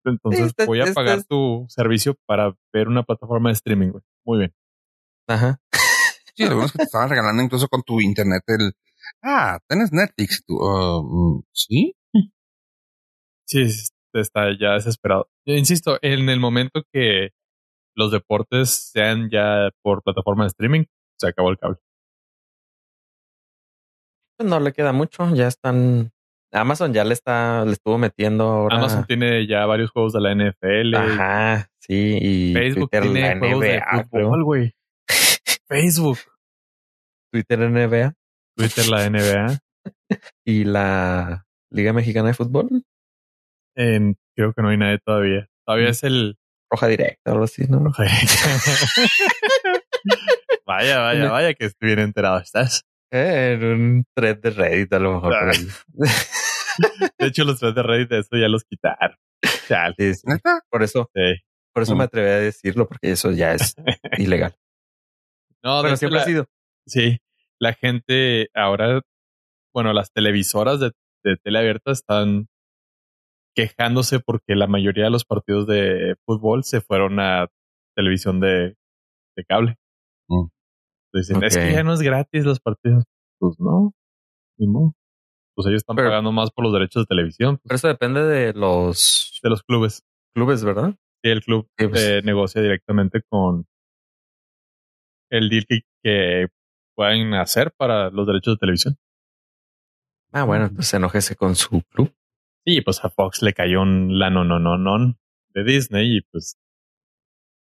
Entonces voy a pagar tu servicio para ver una plataforma de streaming, güey. Muy bien. Ajá. Sí, es que te estaban regalando incluso con tu internet el, ah, tienes Netflix. Tú, uh, ¿Sí? Sí, está ya desesperado. Yo insisto, en el momento que los deportes sean ya por plataforma de streaming, se acabó el cable. Pues, no le queda mucho, ya están. Amazon ya le está, le estuvo metiendo ahora. Amazon tiene ya varios juegos de la NFL. Ajá, sí, y Facebook tiene juegos de fútbol, güey. Facebook. Twitter NBA. Twitter la NBA. y la Liga Mexicana de Fútbol. creo que no hay nadie todavía. Todavía mm. es el roja directa o algo así, ¿no? vaya, vaya, vaya, que estoy bien enterado estás. Eh, en un thread de Reddit, a lo mejor. De hecho, los threads de Reddit, eso ya los quitaron. Chale. Sí, sí. ¿Neta? Por eso, Sí. por eso Mm. me atreví a decirlo, porque eso ya es ilegal. No, hecho, siempre la- ha sido. Sí, la gente ahora, bueno, las televisoras de, de tele abierta están quejándose porque la mayoría de los partidos de fútbol se fueron a televisión de, de cable. Mm. Dicen, es que ya no es gratis los partidos. Pues no, ni modo. Pues ellos están Pero- pagando más por los derechos de televisión pues, Pero eso depende de los de los clubes. clubes, ¿verdad? Y el club Sí, pues. eh, negocia directamente con el deal que, que pueden hacer para los derechos de televisión. Ah, bueno, pues enojese con su club. Sí, pues a Fox le cayó un la no no no no de Disney y pues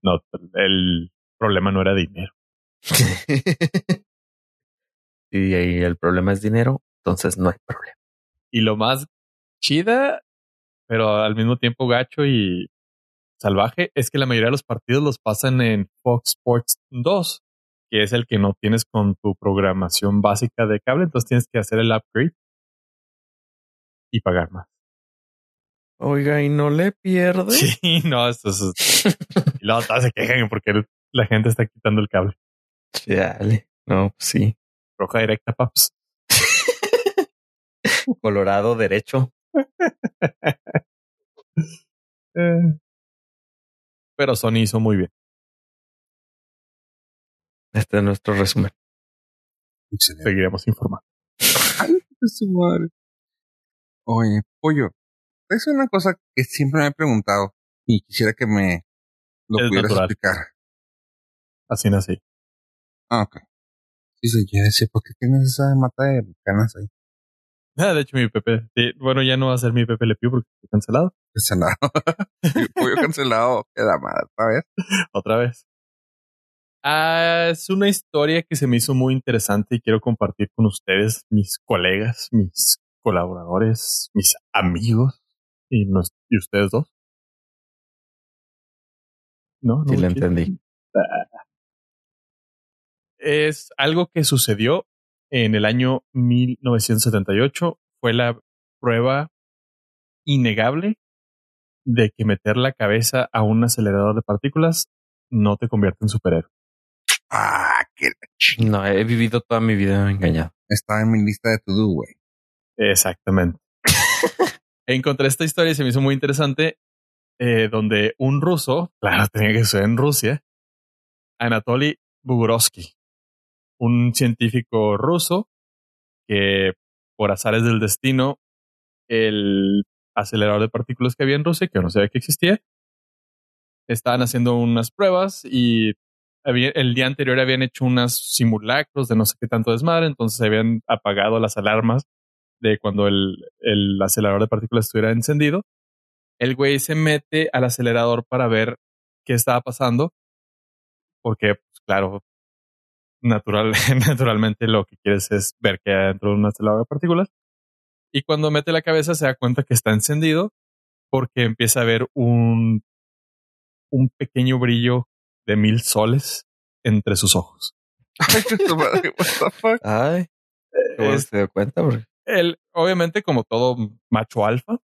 no, el problema no era dinero. y ahí el problema es dinero, entonces no hay problema. Y lo más chida, pero al mismo tiempo gacho y salvaje, es que la mayoría de los partidos los pasan en Fox Sports 2, que es el que no tienes con tu programación básica de cable, entonces tienes que hacer el upgrade y pagar más. Oiga, y no le pierde. Sí, no, esto es... y luego todas se quejan porque la gente está quitando el cable. Chale. No, pues sí. Roja directa, paps. Colorado derecho. Eh, Pero Sony hizo muy bien. Este es nuestro resumen. Excelente. Seguiremos informando. su madre. Oye, pollo, es una cosa que siempre me he preguntado y quisiera que me lo Es pudieras natural. explicar. Así nací. Ah, ok. Sí, sí, ya decía, ¿por qué tienes esa mata de canas ahí? Ah, de hecho, mi Pepe. sí, bueno, ya no va a ser mi Pepe Le Pew porque fue cancelado Cancelado. El pollo cancelado. Queda mal, ¿sabes? otra vez. Ah, es una historia que se me hizo muy interesante y quiero compartir con ustedes, mis colegas, mis colaboradores, mis amigos y, nos- y ustedes dos. No, no. Sí, chiste. entendí. es algo que sucedió en el año 1978. Fue la prueba innegable de que meter la cabeza a un acelerador de partículas no te convierte en superhéroe. Ah, que la ching- No, he vivido toda mi vida engañado. Estaba en mi lista de to-do, güey. Exactamente. Encontré esta historia y se me hizo muy interesante, eh, donde un ruso, claro, tenía que ser en Rusia, Anatoly Bugorovsky, un científico ruso que por azares del destino, el acelerador de partículas que había en Rusia, que no sabía que existía, estaban haciendo unas pruebas y el día anterior habían hecho unos simulacros de no sé qué tanto desmadre, entonces habían apagado las alarmas de cuando el, el acelerador de partículas estuviera encendido. El güey se mete al acelerador para ver qué estaba pasando, porque, pues, claro, natural, naturalmente lo que quieres es ver qué hay dentro de un acelerador de partículas. Y cuando mete la cabeza se da cuenta que está encendido porque empieza a ver un, un pequeño brillo de mil soles entre sus ojos. Ay, what the fuck? Ay, Es- se dio cuenta. Él, obviamente, como todo macho alfa,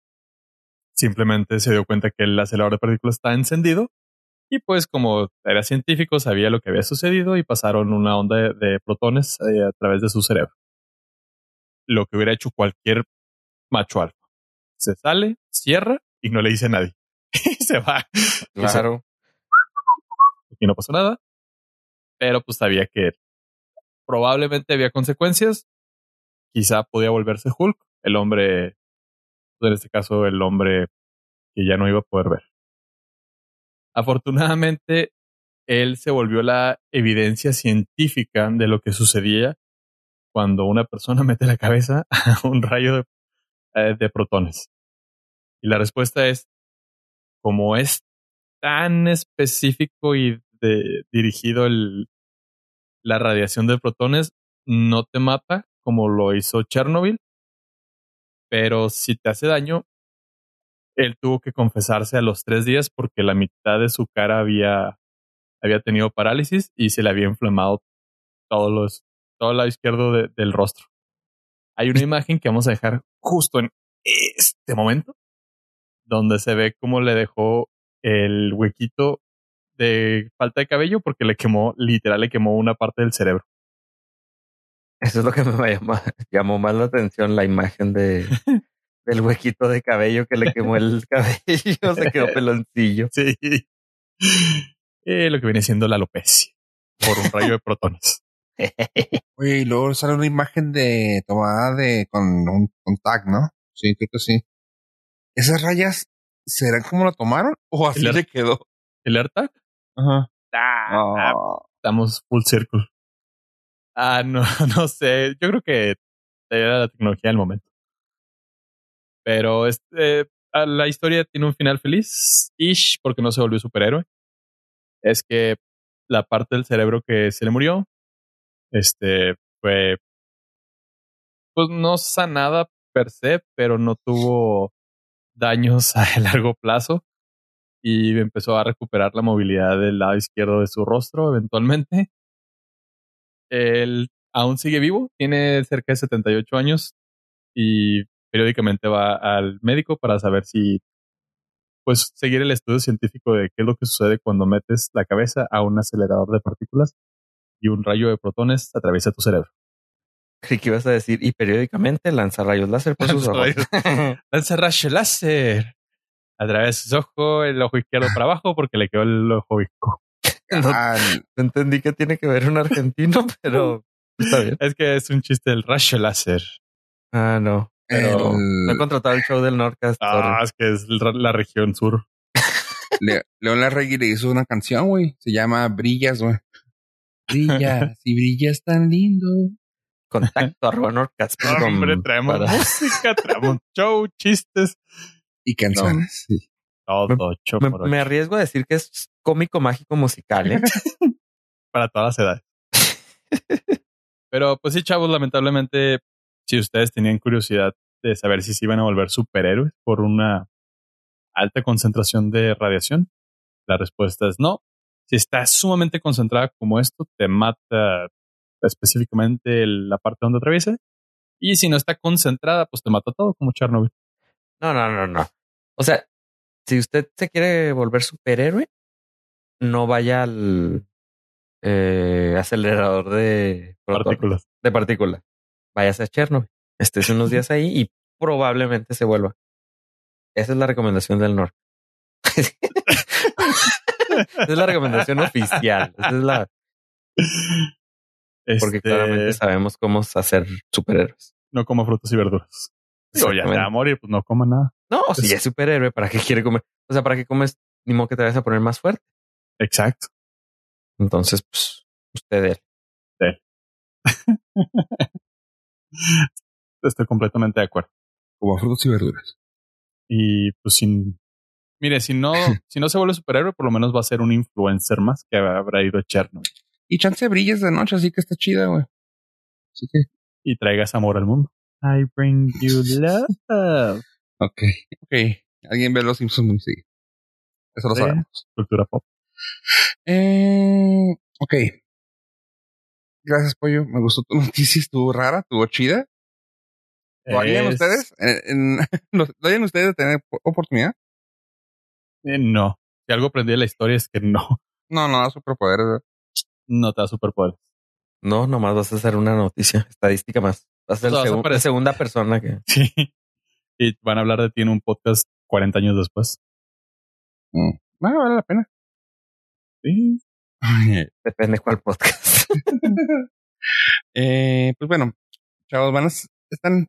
simplemente se dio cuenta que el acelerador de partículas está encendido y pues como era científico sabía lo que había sucedido y pasaron una onda de, de protones eh, a través de su cerebro. Lo que hubiera hecho cualquier macho alfa. Se sale, cierra y no le dice a nadie. y se va. Claro. Y no pasó nada. Pero pues sabía que probablemente había consecuencias. Quizá podía volverse Hulk, el hombre, en este caso el hombre que ya no iba a poder ver. Afortunadamente, él se volvió la evidencia científica de lo que sucedía cuando una persona mete la cabeza a un rayo de, eh, de protones. Y la respuesta es, como es tan específico y de- dirigido el, la radiación de protones, no te mata como lo hizo Chernobyl, pero si te hace daño, él tuvo que confesarse a los tres días porque la mitad de su cara había, había tenido parálisis y se le había inflamado todos los, todo el lado izquierdo del rostro. Hay una imagen que vamos a dejar justo en este momento, donde se ve cómo le dejó el huequito de falta de cabello porque le quemó, literal, le quemó una parte del cerebro. Eso es lo que me llamó, llamó más la atención, la imagen de del huequito de cabello que le quemó el cabello, se quedó peloncillo. Sí. Eh, lo que viene siendo la alopecia por un rayo de protones. Oye, y luego sale una imagen de tomada de con un tag, ¿no? Sí, creo que sí. ¿Esas rayas serán como lo tomaron o así le quedó? ¿El AirTag? Ajá. Ah, Estamos full circle. Ah, no, no sé. Yo creo que era la tecnología del momento. Pero este, la historia tiene un final feliz, ish, porque no se volvió superhéroe. Es que la parte del cerebro que se le murió, este, fue, pues no sanada per se, pero no tuvo daños a largo plazo y empezó a recuperar la movilidad del lado izquierdo de su rostro eventualmente. Él aún sigue vivo, tiene cerca de 78 años y periódicamente va al médico para saber si, pues, seguir el estudio científico de qué es lo que sucede cuando metes la cabeza a un acelerador de partículas y un rayo de protones atraviesa tu cerebro. Creí que ibas a decir, y periódicamente lanza rayos láser por sus ojos. lanza rayos láser a través de sus ojos, el ojo izquierdo para abajo, porque le quedó el ojo visco. No, entendí que tiene que ver un argentino, pero está bien. Es que es un chiste del rayo láser. Ah, no. Pero no he contratado el show del Nordcast. Ah, es que es la región sur. León Larregui le hizo una canción, güey. Se llama Brillas, güey. Brillas y brillas tan lindo. Contacto arroba Nordcast. Hombre, traemos música, traemos show, chistes. Y canciones. Sí. Todo me, me, arriesgo a decir que es cómico mágico musical, ¿eh? Para todas las edades. Pero pues sí, chavos, lamentablemente si ustedes tenían curiosidad de saber si se iban a volver superhéroes por una alta concentración de radiación, la respuesta es no. Si está sumamente concentrada como esto, te mata específicamente la parte donde atraviesa. Y si no está concentrada, pues te mata todo como Chernobyl. No, no, no, no. O sea, si usted se quiere volver superhéroe, no vaya al eh, acelerador de partículas. De partículas váyase a Chernobyl, estés unos días ahí y probablemente se vuelva. Esa es la recomendación del norte. Esa es la recomendación oficial. Esa es la. Porque este claramente sabemos cómo hacer superhéroes. No como frutas y verduras. O ya te va a morir, pues no coma nada. No, si es superhéroe, ¿para qué quiere comer? O sea, ¿para qué comes? Ni modo que te vayas a poner más fuerte. Exacto. Entonces, pues, usted él. Estoy completamente de acuerdo. Como frutas y verduras. Y pues sin. Mire, si no, si no se vuelve superhéroe, por lo menos va a ser un influencer más que habrá ido a Chernobyl. Y chance brilles de noche, así que está chida, güey. Así que. Y traigas amor al mundo. I bring you love. ok, ok. Alguien ve los Simpsons muy sí. Eso lo sabemos. Cultura pop. Eh, ok. Gracias, Pollo. Me gustó tu noticia. Estuvo rara, estuvo chida. ¿Lo harían ustedes? ¿Lo harían ustedes de tener oportunidad? Eh, no. Si algo aprendí de la historia es que no. No, no superpoderes. No te da superpoderes. No, nomás vas a hacer una noticia estadística más. Vas a ser la segunda persona que. Sí. Y van a hablar de ti en un podcast 40 años después. Mm. Bueno, vale la pena. Sí. Depende cuál podcast. eh, pues bueno, chavos, van a, están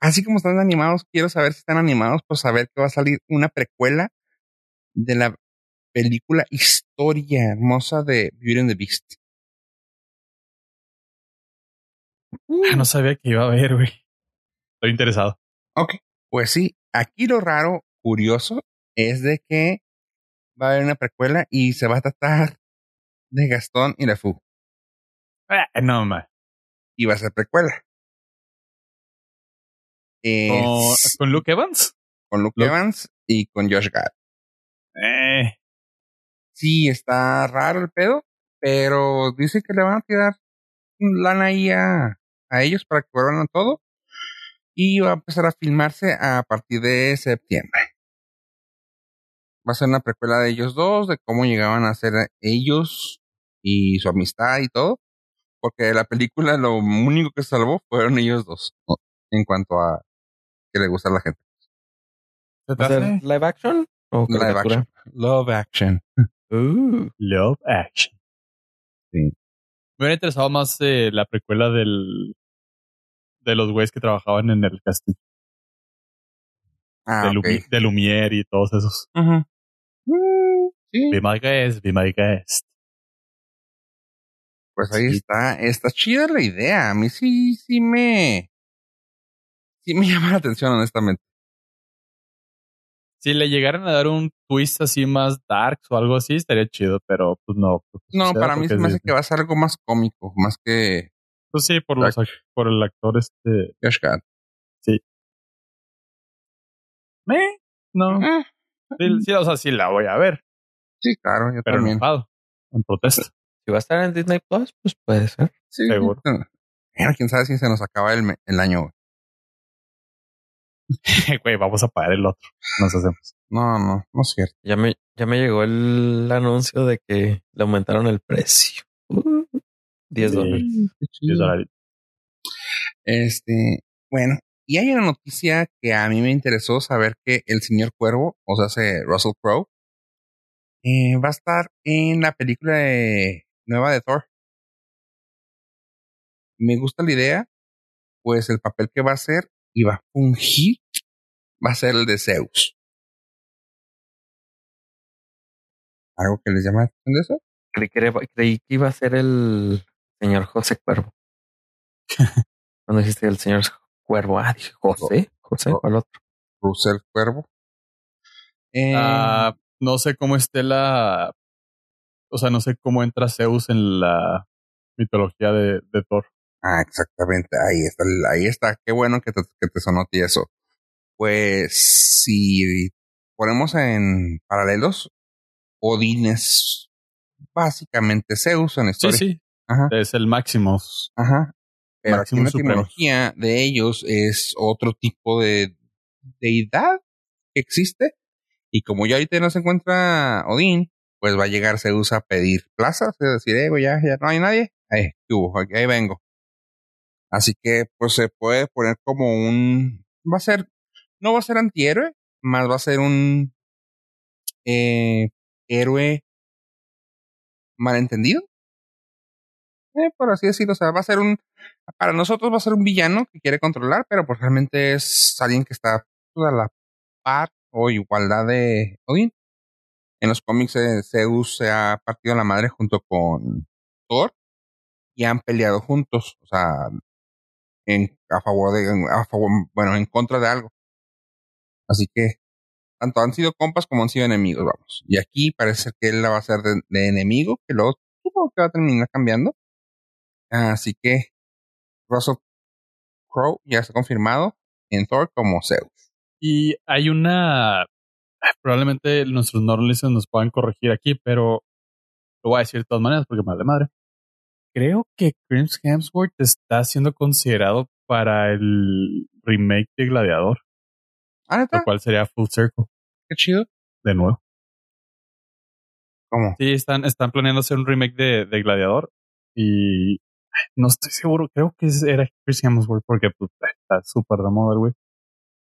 así como están animados. Quiero saber si están animados por saber que va a salir una precuela de la película Historia Hermosa de Beauty and the Beast. Ah, no sabía que iba a haber, güey. Estoy interesado. Ok, pues sí. Aquí lo raro, curioso, es de que va a haber una precuela y se va a tratar de Gastón y la Fu. Eh, no, más. Y va a ser precuela. ¿Con Luke Evans? con Luke Luke. Evans y con Josh Gad. Sí, está raro el pedo, pero dice que le van a tirar lana ahí a, a ellos para que vuelvan a todo. Y va a empezar a filmarse a partir de septiembre. Va a ser una precuela de ellos dos, de cómo llegaban a ser ellos y su amistad y todo. Porque la película lo único que salvó fueron ellos dos, ¿no? en cuanto a que le gusta a la gente. ¿se te ¿Va a ser hace? live action? ¿O Live caricatura? action. Love action. Uh, Love Action. Sí. Me hubiera interesado más eh, la precuela del de los güeyes que trabajaban en el castillo Ah, de, ok. Lumi- de Lumière y todos esos. Mm, sí. Be my guest, be my guest. Pues ahí Sí. está, está chida la idea. A mí sí, sí me, sí me llama la atención, honestamente. Si le llegaran a dar un twist así más dark o algo así, estaría chido, pero pues no. pues, No, para mí se es me hace que va a ser algo más cómico, más que Pues sí, por, los, por el actor este. Josh Gad. ¿Eh? No. Eh, Sí, sí, o sea, sí la voy a ver, sí, claro, yo pero también. enojado. En protesta. si va a estar en Disney Plus, pues puede ser. Sí, seguro. Mira, quién sabe si se nos acaba el, me- el año. güey. Vamos a pagar el otro. Nos hacemos. No, no, no es cierto. Ya me, ya me llegó el anuncio de que le aumentaron el precio. Uh, 10 Sí. dólares. Qué Sí, chido. dólares. Este, bueno, y hay una noticia que a mí me interesó saber que el señor Cuervo, o sea, se Russell Crowe, eh, va a estar en la película de- nueva de Thor. Me gusta la idea, pues el papel que va a hacer y va a fungir va a ser el de Zeus. ¿Algo que les llama la atención de eso? Creí que, era- creí que iba a ser el señor José Cuervo. Cuando dijiste el señor Cuervo, ah, dije José. José, Oh. ¿cuál otro? Russell Cuervo. Eh, Ah, no sé cómo esté la. O sea, no sé cómo entra Zeus en la mitología de, de Thor. Ah, exactamente. Ahí está, ahí está. Qué bueno que te, que te sonó eso. Pues si ponemos en paralelos, Odín es básicamente Zeus en Sí, historia. sí. Ajá, Es el Maximus. ajá. Pero aquí Máximo la tecnología de ellos es otro tipo de deidad que existe. Y como ya ahorita no se encuentra Odín, pues va a llegar Zeus a pedir plazas, es decir, eh, ya, ya no hay nadie. Ahí, ¿qué hubo? Aquí- ahí vengo. Así que, pues se puede poner como un. Va a ser. No va a ser antihéroe, más va a ser un. eh, héroe malentendido. Eh, por así decirlo. O sea, va a ser un. Para nosotros va a ser un villano que quiere controlar, pero pues realmente es alguien que está pues, a la par o igualdad de Odín. En los cómics eh, Zeus se ha partido la madre junto con Thor y han peleado juntos, o sea, en a favor de a favor, bueno, en contra de algo. Así que tanto han sido compas como han sido enemigos, vamos. Y aquí parece que él la va a ser de, enemigo, que luego supongo que va a terminar cambiando. Así que Russell Crowe ya está confirmado en Thor como Zeus. Y hay una. Probablemente nuestros normalists nos puedan corregir aquí, pero lo voy a decir de todas maneras porque me de madre. Creo que Chris Hemsworth está siendo considerado para el remake de Gladiador, Ah, ¿neta? lo cual sería Full Circle Qué chido. de nuevo. ¿Cómo? Sí, están, están planeando hacer un remake de, de Gladiador y no estoy seguro. Creo que es- era Chris Hemsworth porque pues, está súper de moda, el güey.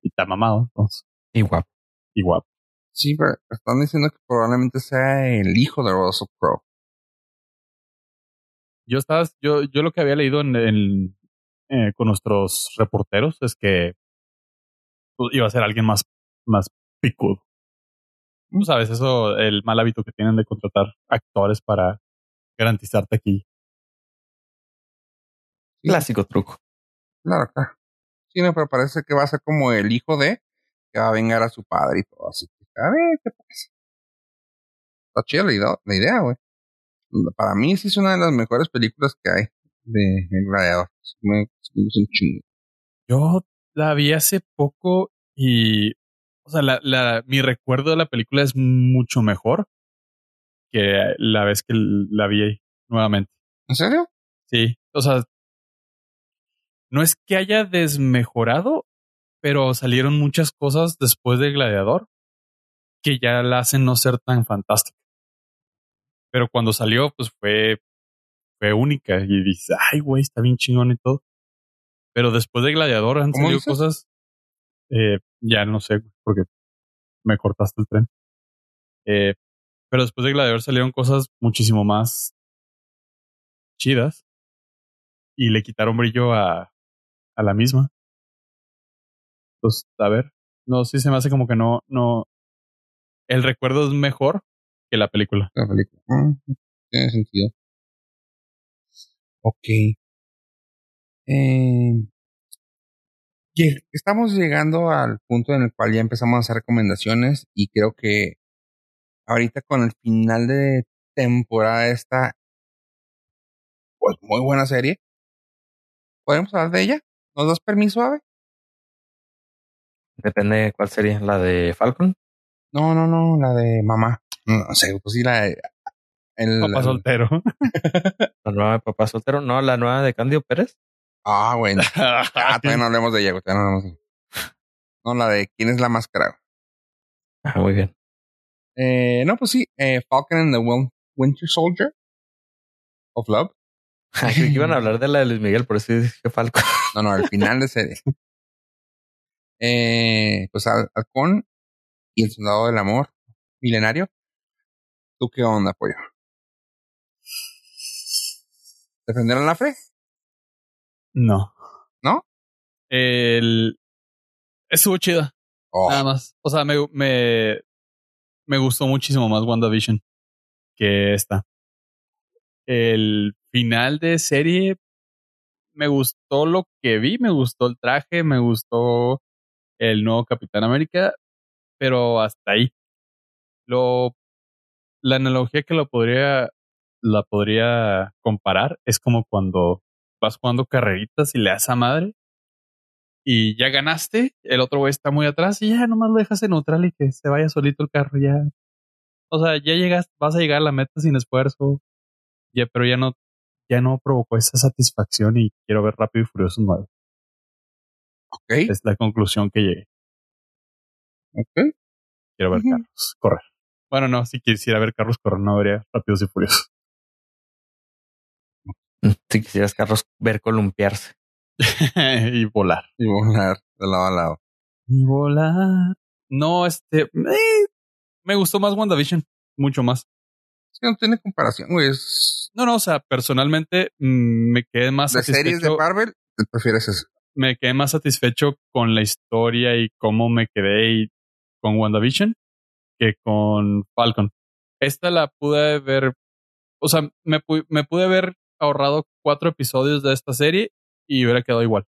Y está mamado, entonces. Y guapo. Y guapo. Sí, pero están diciendo que probablemente sea el hijo de Russell Crowe. Yo estaba, yo, yo lo que había leído en, en, eh, con nuestros reporteros es que pues, iba a ser alguien más, más picudo. Tú sabes, eso, el mal hábito que tienen de contratar actores para garantizarte aquí. Sí, Clásico truco. Claro, claro. Sí, no, pero parece que va a ser como el hijo de que va a vengar a su padre y todo. Así que, a ver, ¿qué pasa? Está chida la idea, la idea, güey. Para mí sí es una de las mejores películas que hay de El Gladiador. Me gusta un chingo. Yo la vi hace poco y, o sea, la, la, mi recuerdo de la película es mucho mejor que la vez que la vi nuevamente. ¿En serio? Sí, o sea, no es que haya desmejorado, pero salieron muchas cosas después de Gladiador que ya la hacen no ser tan fantástica. Pero cuando salió, pues fue, fue única y dices, ay, güey, está bien chingón y todo. Pero después de Gladiador han salido cosas, eh, ya no sé, porque me cortaste el tren. Eh, pero después de Gladiador salieron cosas muchísimo más chidas y le quitaron brillo a, a la misma. Pues, a ver, no, sí se me hace como que no, no. El recuerdo es mejor que la película. La película. Mm, tiene sentido. Ok. Eh, estamos llegando al punto en el cual ya empezamos a hacer recomendaciones y creo que ahorita con el final de temporada esta, pues muy buena serie. ¿Podemos hablar de ella? ¿Nos das permiso, Ave? Depende de cuál sería, la de Falcon. No, no, no, la de mamá. No, sé, pues sí, la de. El, papá soltero. la nueva de papá soltero, no, la nueva de Candio Pérez. Ah, bueno. ah, todavía no hablemos de ella, no hablemos de No, la de quién es la máscara. Ah, muy bien. Eh, no, pues sí, eh, Falcon and the Winter Soldier of Love. Creí que iban a hablar de la de Luis Miguel, por eso dije Falcon. no, no, al final de serie. eh, pues Halcón y el Soldado del Amor milenario. ¿Tú qué onda, pollo? ¿Defender la fe? No. ¿No? El... Estuvo chida. Oh. Nada más. O sea, me, me, me gustó muchísimo más WandaVision que esta. El final de serie me gustó lo que vi, me gustó el traje, me gustó el nuevo Capitán América, pero hasta ahí. Lo la analogía que lo podría la podría comparar es como cuando vas jugando carreritas y le das a madre y ya ganaste, el otro güey está muy atrás y ya nomás lo dejas en neutral y que se vaya solito el carro ya. O sea, ya llegas, vas a llegar a la meta sin esfuerzo, ya, pero ya no, ya no provocó esa satisfacción y quiero ver Rápido y Furioso 9. Ok. Es la conclusión que llegué. Ok. Quiero ver carros correr. Bueno, no, si quisiera ver carros correr, no vería Rápidos y Furiosos. Si quisieras carros ver columpiarse. y volar. Y volar de lado a lado. Y volar. No, este. Eh, me gustó más WandaVision. Mucho más. Es que no tiene comparación, güey. No, no, o sea, personalmente mm, me quedé más ¿De series de Marvel? ¿Prefieres eso? Me quedé más satisfecho con la historia y cómo me quedé y con WandaVision que con Falcon. Esta la pude ver, o sea, me, me pude haber ahorrado cuatro episodios de esta serie y hubiera quedado igual.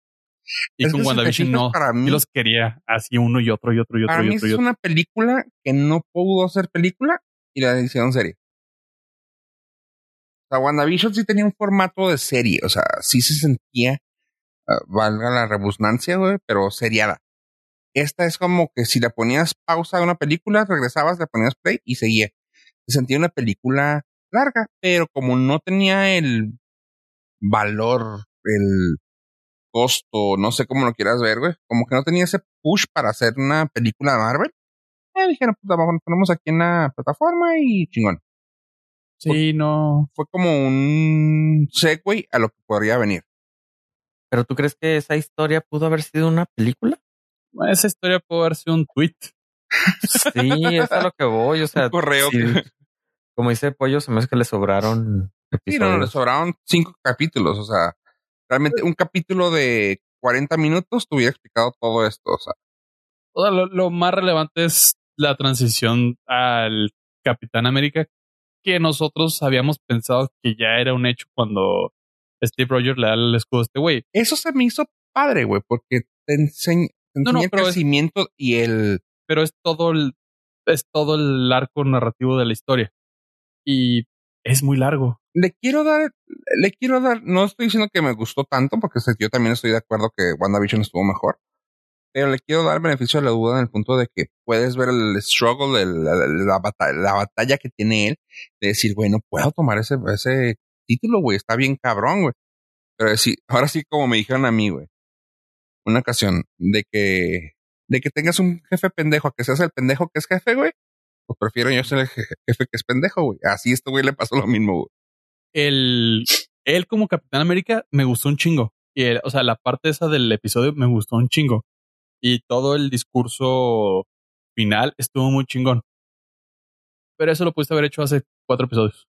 Y con WandaVision no. Para mí, los quería así uno y otro y otro y otro. Para y mí otro, es una película que no pudo ser película y la hicieron serie. O sea, WandaVision sí tenía un formato de serie. O sea, sí se sentía, ah, valga la rebusnancia, güey, pero seriada. Esta es como que si le ponías pausa a una película, regresabas, le ponías play y seguía. Se sentía una película larga, pero como no tenía el valor, el costo, no sé cómo lo quieras ver, güey. Como que no tenía ese push para hacer una película de Marvel. Eh, dijeron, pues vamos, ponemos aquí en la plataforma y chingón. Sí, no. Fue como un segue a lo que podría venir. ¿Pero tú crees que esa historia pudo haber sido una película? Esa historia pudo haber sido un tweet. Sí, es a lo que voy. O sea, un correo. Como dice Pollo, se me hace que le sobraron episodios. Sí, no, le sobraron cinco capítulos. O sea, realmente un capítulo de 40 minutos te hubiera explicado todo esto. O sea, lo, más relevante es la transición al Capitán América, que nosotros habíamos pensado que ya era un hecho cuando Steve Rogers le da el escudo a este güey. Eso se me hizo padre, güey, porque te enseña, el crecimiento y el... Pero es todo el, es todo el arco narrativo de la historia. Y es muy largo. Le quiero dar, le quiero dar, no estoy diciendo que me gustó tanto, porque yo también estoy de acuerdo que WandaVision estuvo mejor, Pero le quiero dar beneficio de la duda en el punto de que puedes ver el struggle, el- la, la batalla, la batalla que tiene él, de decir, bueno, puedo tomar ese, ese título, güey, está bien cabrón, güey. Pero sí, ahora sí, como me dijeron a mí, güey, una ocasión de que, de que tengas un jefe pendejo, a que seas el pendejo que es jefe, güey, pues prefiero yo ser el je- jefe que es pendejo, güey. Así este güey le pasó lo mismo, güey. El, él como Capitán América me gustó un chingo. Y el- o sea, la parte esa del episodio me gustó un chingo. Y todo el discurso final estuvo muy chingón. Pero eso lo pudiste haber hecho hace cuatro episodios.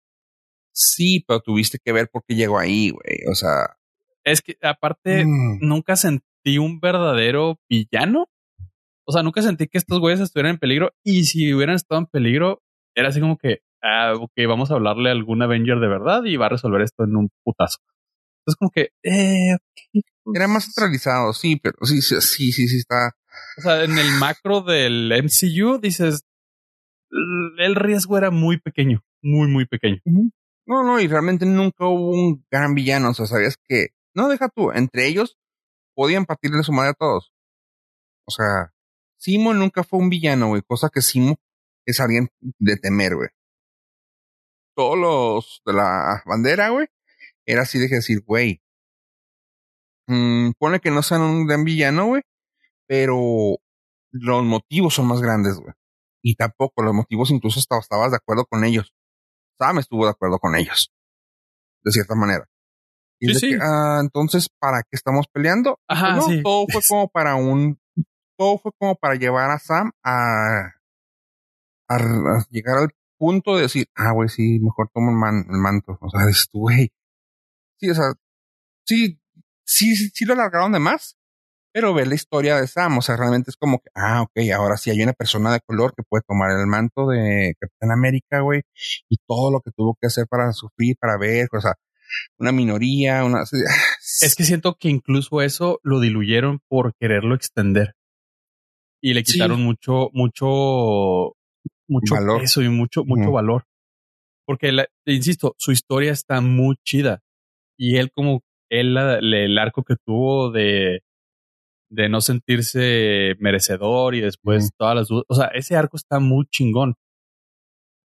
Sí, pero tuviste que ver por qué llegó ahí, güey. O sea, Es que aparte mm, nunca sentí un verdadero villano. O sea, nunca sentí que estos güeyes estuvieran en peligro. Y si hubieran estado en peligro, era así como que, ah, ok, vamos a hablarle a algún Avenger de verdad y va a resolver esto en un putazo. Entonces, como que, eh, pues, era más centralizado, sí, pero sí, sí, sí, sí, sí está. O sea, en el macro del MCU dices, "L- el riesgo era muy pequeño, muy, muy pequeño. No, no, y realmente nunca hubo un gran villano. O sea, sabías que, no deja tú, entre ellos podían partirle su madre a todos. O sea, Simo nunca fue un villano, güey, cosa que Simo es alguien de temer, güey. Todos los de la bandera, güey, era así de decir, güey, mm, pone que no sean un gran villano, güey, pero los motivos son más grandes, güey. Y tampoco, los motivos incluso estabas de acuerdo con ellos. Sam estuvo de acuerdo con ellos. De cierta manera. Y Sí, es de sí. que, ah, entonces, ¿para qué estamos peleando? Ajá, no, sí. todo fue como para un, todo fue como para llevar a Sam a, a, a llegar al punto de decir, ah, güey, sí, mejor tomo el, man- el manto. O sea, dices tú, güey. Sí, o sea, sí, sí, sí, sí lo alargaron de más, pero ver la historia de Sam, o sea, realmente es como que, ah, ok, ahora sí hay una persona de color que puede tomar el manto de Capitán América, güey, y todo lo que tuvo que hacer para sufrir, para ver, o sea, una minoría, una... Es que siento que incluso eso lo diluyeron por quererlo extender. Y le Sí. quitaron mucho, mucho, mucho Valor. peso y mucho, mucho valor. Porque, la- insisto, su historia está muy chida. Y él como, él, la- el arco que tuvo de, de no sentirse merecedor y después todas las dudas. O sea, ese arco está muy chingón.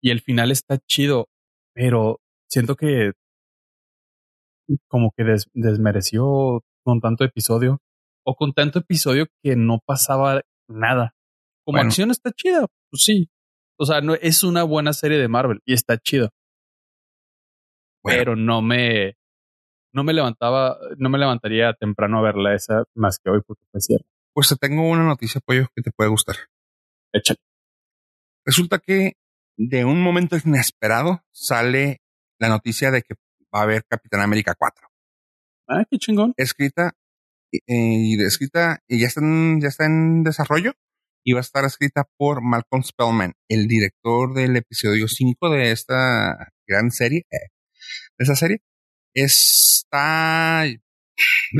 Y el final está chido, pero siento que como que des- desmereció con tanto episodio o con tanto episodio que no pasaba nada. Como Bueno. acción está chida, pues sí. O sea, no es una buena serie de Marvel y está chido, Bueno. pero no me no me levantaba, no me levantaría temprano a verla esa más que hoy porque. Pues te tengo una noticia, pollo, que te puede gustar. Échale. Resulta que de un momento inesperado sale la noticia de que va a haber Capitán América 4. Ah, qué chingón. Escrita eh, y escrita y ya está en, ya está en desarrollo y va a estar escrita por Malcolm Spellman, el director del episodio 5 de esta gran serie, eh, de esa serie. Está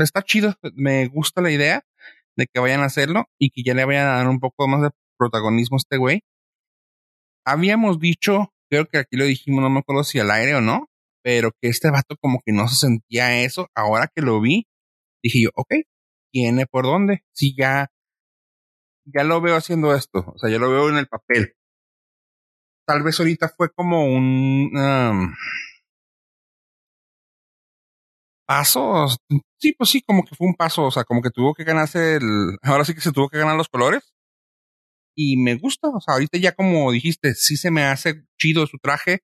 está chido, me gusta la idea de que vayan a hacerlo y que ya le vayan a dar un poco más de protagonismo a este güey. Habíamos dicho, creo que aquí lo dijimos, no me acuerdo si al aire o no, pero que este vato como que no se sentía eso. Ahora que lo vi, dije yo, ok, tiene por dónde. Si ya, ya lo veo haciendo esto, o sea, ya lo veo en el papel. Tal vez ahorita fue como un um, paso. Sí, pues sí, como que fue un paso, o sea, como que tuvo que ganarse el, ahora sí que se tuvo que ganar los colores. Y me gusta, o sea, ahorita ya como dijiste, sí se me hace chido su traje,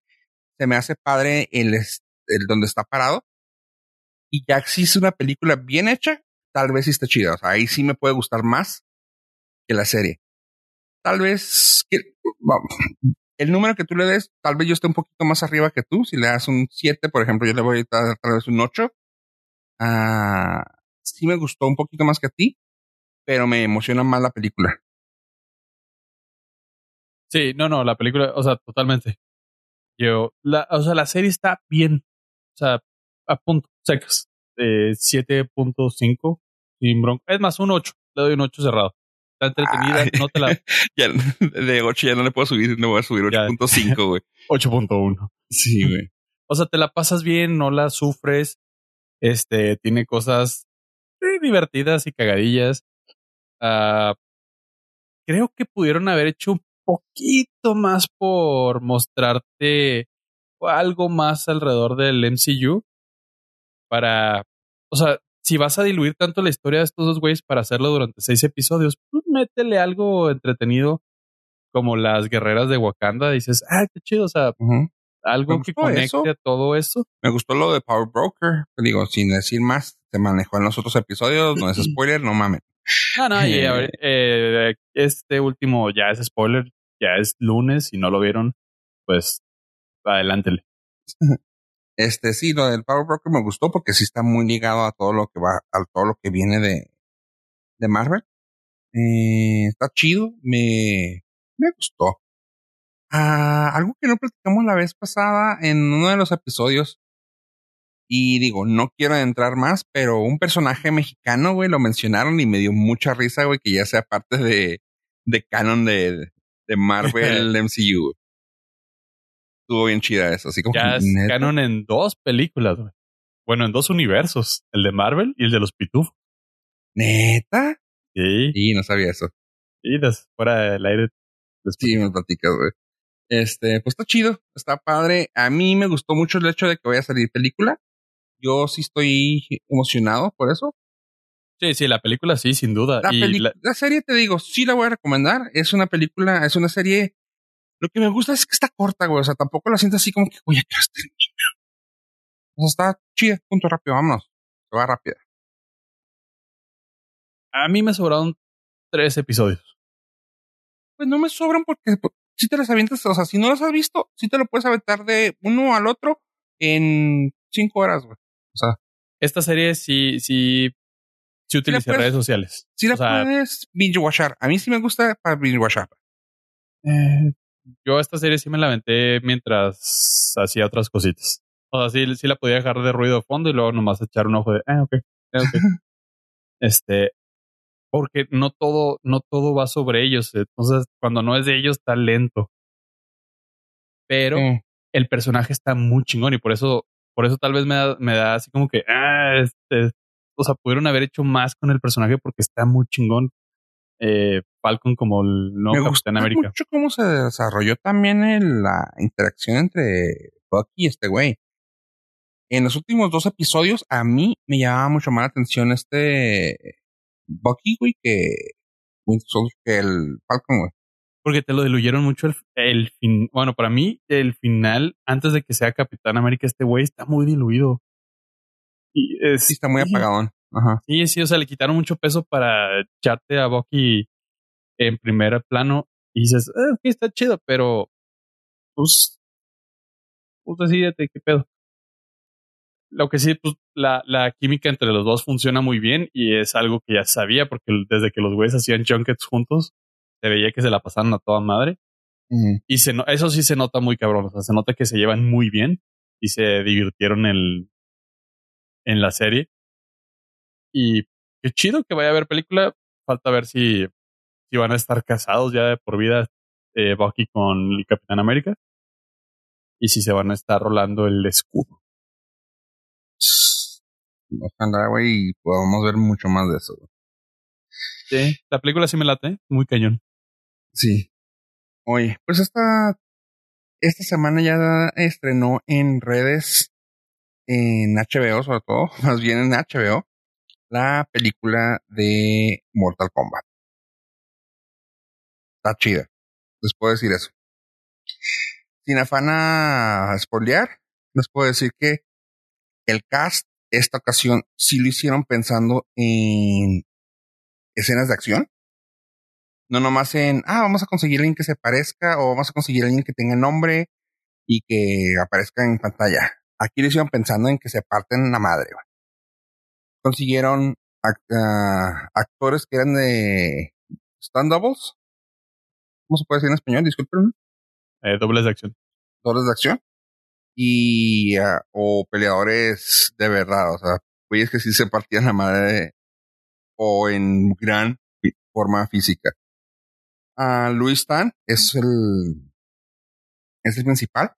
se me hace padre el, donde está parado. Y ya si es una película bien hecha, tal vez sí está chida. O sea, ahí sí me puede gustar más que la serie. Tal vez el número que tú le des, tal vez yo esté un poquito más arriba que tú. Si le das un 7, por ejemplo, yo le voy a dar tal vez un 8. Ah, sí me gustó un poquito más que a ti, pero me emociona más la película. Sí, no, no, la película, o sea, totalmente. Yo, la, o sea, la serie está bien. O sea, a punto, secas. Eh, 7.5 sin bronca. Es más, un 8. Le doy un 8 cerrado. Está entretenida, Ay. no te la. Ya, de 8 ya no le puedo subir, no voy a subir Ya. 8.5, güey. 8.1. Sí, güey. O sea, te la pasas bien, no la sufres. Este, tiene cosas eh, divertidas y cagadillas. Ah, creo que pudieron haber hecho un poquito más por mostrarte algo más alrededor del MCU para, o sea, si vas a diluir tanto la historia de estos dos güeyes para hacerlo durante seis episodios, pues métele algo entretenido como las guerreras de Wakanda. Dices, ah, qué chido, o sea, algo que conecte a todo eso. Me gustó lo de Power Broker. Digo, sin decir más, se manejó en los otros episodios, no es spoiler, no mames. No, no, y eh, este último ya es spoiler, ya es lunes, y no lo vieron, pues adelántele. Este sí, lo del Power Broker me gustó porque sí está muy ligado a todo lo que va, a todo lo que viene de, de Marvel. Eh, está chido, me, me gustó. Ah, algo que no platicamos la vez pasada en uno de los episodios. Y digo, no quiero entrar más, pero un personaje mexicano, güey, lo mencionaron y me dio mucha risa, güey, que ya sea parte de, de canon de, de Marvel MCU. Estuvo bien chida eso, así como. Ya es canon en dos películas, güey. Bueno, en dos universos, el de Marvel y el de los Pitufos. ¿Neta? Sí. Y no sabía eso. Y fuera del aire. Sí, me platicas, güey. Este, pues está chido, está padre. A mí me gustó mucho el hecho de que vaya a salir película. Yo sí estoy emocionado por eso. Sí, sí, la película sí, sin duda. La, y la... serie, te digo, sí la voy a recomendar. Es una película, es una serie. Lo que me gusta es que está corta, güey. O sea, tampoco la siento así como que, oye, terminar. O sea, está chida, punto rápido, vámonos. Se va rápida. A mí me sobraron tres episodios. Pues no me sobran porque si te las avientas, o sea, si no las has visto, si te lo puedes aventar de uno al otro en cinco horas, güey. O sea. Esta serie sí, sí, sí utiliza redes sociales. Sí la puedes binge-washar. A mí sí me gusta para binge-washar. Eh, yo esta serie sí me la aventé mientras hacía otras cositas. O sea, sí, sí la podía dejar de ruido de fondo y luego nomás echar un ojo de, ah, ok, ah, ok. este, porque no todo, no todo va sobre ellos. Entonces, cuando no es de ellos, está lento. Pero el personaje está muy chingón y por eso, por eso tal vez me da, me da así como que, ah, este, o sea, pudieron haber hecho más con el personaje porque está muy chingón. Eh, Falcon como el no me Capitán América. mucho cómo se desarrolló también en la interacción entre Bucky y este güey. En los últimos dos episodios, a mí me llamaba mucho más la atención este Bucky, güey, que que el Falcon, güey. Porque te lo diluyeron mucho el, el fin. Bueno, para mí, el final, antes de que sea Capitán América, este güey está muy diluido. Y sí, está muy apagadón. Ajá. Sí, sí, o sea, le quitaron mucho peso para echarte a Bucky en primer plano y dices, eh, está chido, pero pues, pues decidete qué pedo lo que sí, pues la, la, química entre los dos funciona muy bien y es algo que ya sabía porque desde que los güeyes hacían junkets juntos, se veía que se la pasaron a toda madre. Y se, eso sí se nota muy cabrón, o sea, se nota que se llevan muy bien y se divirtieron en, en la serie. Y qué chido que vaya a haber película. Falta ver si, si van a estar casados ya de por vida eh, Bucky con el Capitán América. Y si se van a estar rolando el escudo ojalá, güey, y podamos ver mucho más de eso. Sí, la película sí me late, muy cañón. Sí. Oye, pues esta, esta semana ya estrenó en redes, en HBO sobre todo, más bien en HBO, la película de Mortal Kombat. Está chida. Les puedo decir eso. Sin afán a spoilear, les puedo decir que el cast esta ocasión sí lo hicieron pensando en escenas de acción. No nomás en, ah, vamos a conseguir a alguien que se parezca o vamos a conseguir a alguien que tenga nombre y que aparezca en pantalla. Aquí lo hicieron pensando en que se parten la madre. Consiguieron ah, actores que eran de stand doubles. ¿Cómo se puede decir en español? Disculpen. Eh, dobles de acción. Dobles de acción y uh, o peleadores de verdad, o sea, güeyes que sí se partían la madre o en gran forma física. Uh, Luis Tan es el es el principal.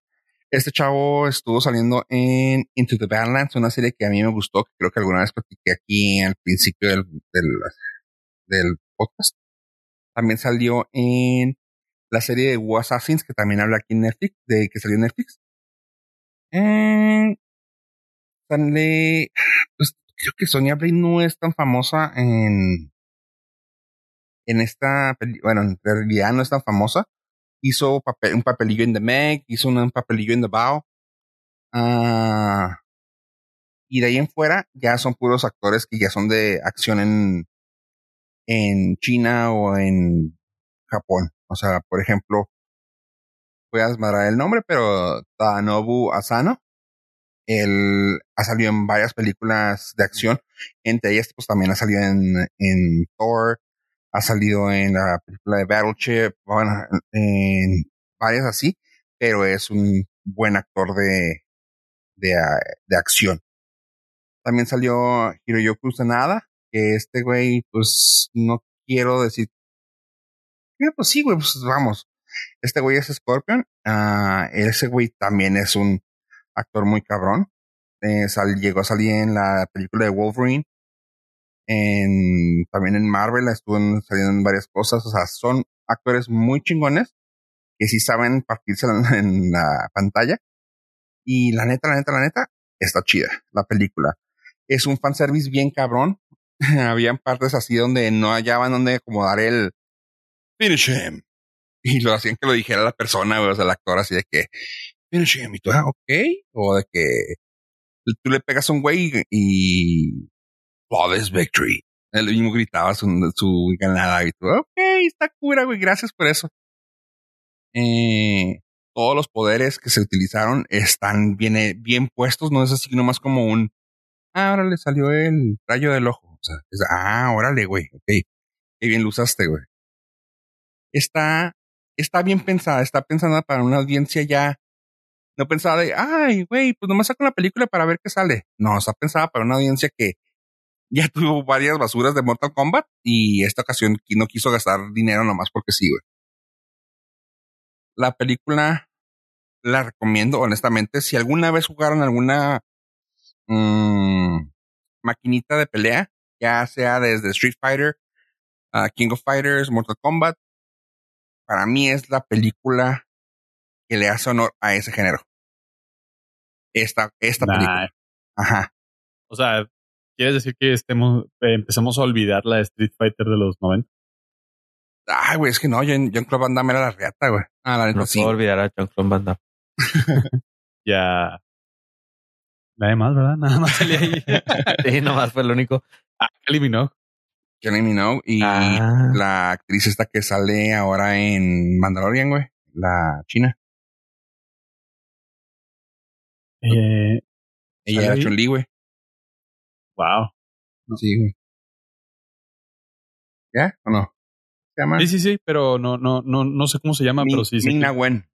Este chavo estuvo saliendo en Into the Badlands, una serie que a mí me gustó, que creo que alguna vez platiqué aquí al principio del, del, del podcast. También salió en la serie de War Assassins, que también habla aquí en Netflix, de que salió en Netflix. Eh, sale, pues creo que Sonia Blade no es tan famosa en, en esta, bueno, en realidad no es tan famosa. Hizo un papelillo en The Meg, hizo un papelillo en The Bow. Ah, y de ahí en fuera ya son puros actores que ya son de acción en, en China o en Japón. O sea, por ejemplo, voy a desmadrar el nombre, pero Tanobu Asano. Él ha salido en varias películas de acción. Entre ellas, pues también ha salido en, en Thor, ha salido en la película de Battleship, bueno, en varias así, pero es un buen actor de, de, ah, de acción. También salió Hiroyuki Sanada, que este güey, pues no quiero decir. Eh, pues sí, güey, pues vamos. Este güey es Scorpion. Ah, ese güey también es un actor muy cabrón. Eh, sal- llegó a salir en la película de Wolverine. En, también en Marvel estuvo en- saliendo en varias cosas. O sea, son actores muy chingones que sí saben partirse en, la pantalla. Y la neta, la neta, la neta, está chida la película. Es un fanservice bien cabrón. Habían partes así donde no hallaban donde acomodar el finish him. Y lo hacían que lo dijera la persona, o sea, el actor así de que finish him. Y tú, ah, ok. O de que tú le pegas a un güey y, y flawless victory. Él mismo gritaba su, su ganada y tú, ok, está cura, güey, gracias por eso. Eh, todos los poderes que se utilizaron están bien, eh, bien puestos, no es así nomás como un, ah, ahora le salió el rayo del ojo. O sea, ah, órale, güey, ok, qué bien lo usaste, güey. Está, está bien pensada, está pensada para una audiencia ya, no pensada de, ay, güey, pues nomás saco una película para ver qué sale. No, está pensada para una audiencia que ya tuvo varias basuras de Mortal Kombat y esta ocasión no quiso gastar dinero nomás porque sí, güey. La película la recomiendo honestamente. Si alguna vez jugaron alguna mm, maquinita de pelea, ya sea desde Street Fighter, a King of Fighters, Mortal Kombat, para mí es la película que le hace honor a ese género. Esta, esta Nah. película. Ajá. O sea, ¿quieres decir que estemos, eh, empezamos a olvidar la Street Fighter de los 90? Ay, güey, es que no, John, John Claude Van Damme era la reata, güey. Ah, la neta No sí. puedo olvidar a John Claude Van Damme. Ya. Nadie más, ¿verdad? Nada más salía ahí. Sí, nomás fue el único. ah, Minogue. Kylie Minogue y Ah. la actriz esta que sale ahora en Mandalorian, güey. La china. Eh, Ella ¿Sale era? Chun-Li, güey. Wow. Sí, güey. ¿Ya? ¿O no? ¿Se llama? Sí, sí, sí, pero no, no, no, no sé cómo se llama, Min- pero sí. sé Ming que- Na Wen,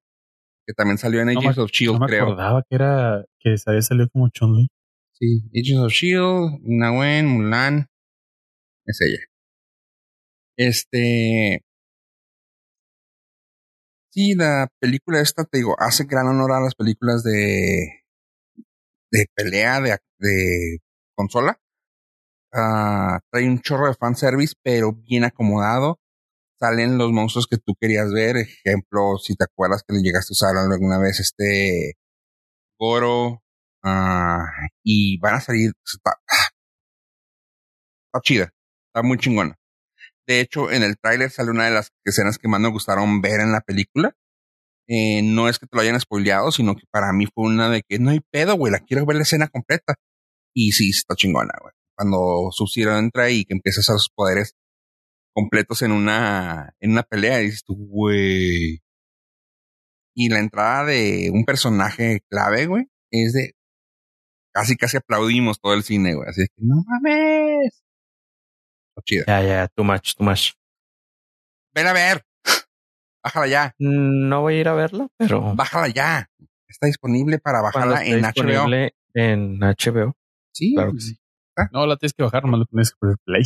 que también salió en Agents me- of Shield, no me creo. acordaba que era que había salido como Chun-Li. Sí, Agents of Shield, Ming Na Wen, Mulan. Es ella. Este. Sí, la película esta, te digo, hace gran honor a las películas de. de pelea, de, de consola. Ah, trae un chorro de fanservice, pero bien acomodado. Salen los monstruos que tú querías ver. Ejemplo, si te acuerdas que le llegaste a usar alguna vez este Goro. ah, y van a salir. Está, está chida. Está muy chingona. De hecho, en el tráiler sale una de las escenas que más me gustaron ver en la película. Eh, no es que te lo hayan spoileado, sino que para mí fue una de que no hay pedo, güey, la quiero ver la escena completa. Y sí, está chingona, güey. Cuando Sub-Zero entra y que empieza a usar sus poderes completos en una, en una pelea, dices tú, güey. Y la entrada de un personaje clave, güey, es de casi casi aplaudimos todo el cine, güey. Así que no mames. Chida. Ya, ya, too much, too much. Ven a ver. Bájala ya. No voy a ir a verla, pero Bájala ya. Está disponible para bajarla en HBO. en HBO. Sí, Claro que sí. No, la tienes que bajar, nomás le pones que poner play.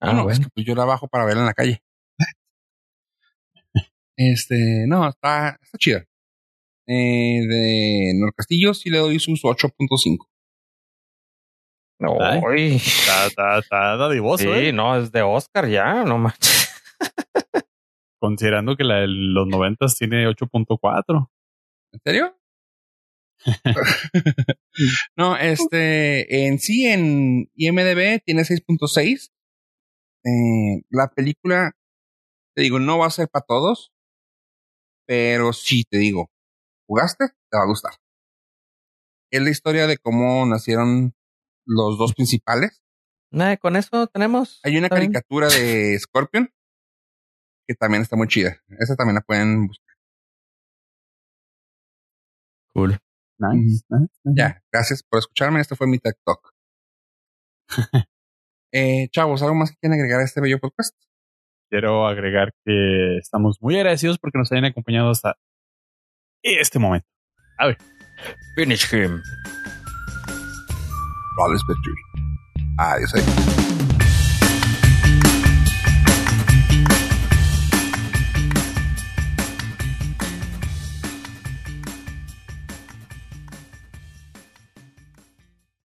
Ah, no, es bueno. que pues yo la bajo para verla en la calle. Este, no, está, está chida. Eh, de Norcastillo sí le doy sus 8.5. No. Está, está, está dadivoso, Sí, ¿eh? no, es de Oscar ya, no manches. Considerando que la de los noventas tiene 8.4. ¿En serio? no, este, en sí, en IMDB tiene 6.6. Eh, la película, te digo, no va a ser para todos, pero sí, te digo, ¿jugaste? Te va a gustar. Es la historia de cómo nacieron los dos principales. Nah, con eso tenemos. Hay una caricatura de Scorpion que también está muy chida. Esa también la pueden buscar. Cool. Nice, nice, nice. Ya, gracias por escucharme. Este fue mi TED Talk. eh, chavos, ¿algo más que quieren agregar a este bello podcast? Quiero agregar que estamos muy agradecidos porque nos hayan acompañado hasta este momento. Finish him. Flawless victory. Adiós. eh.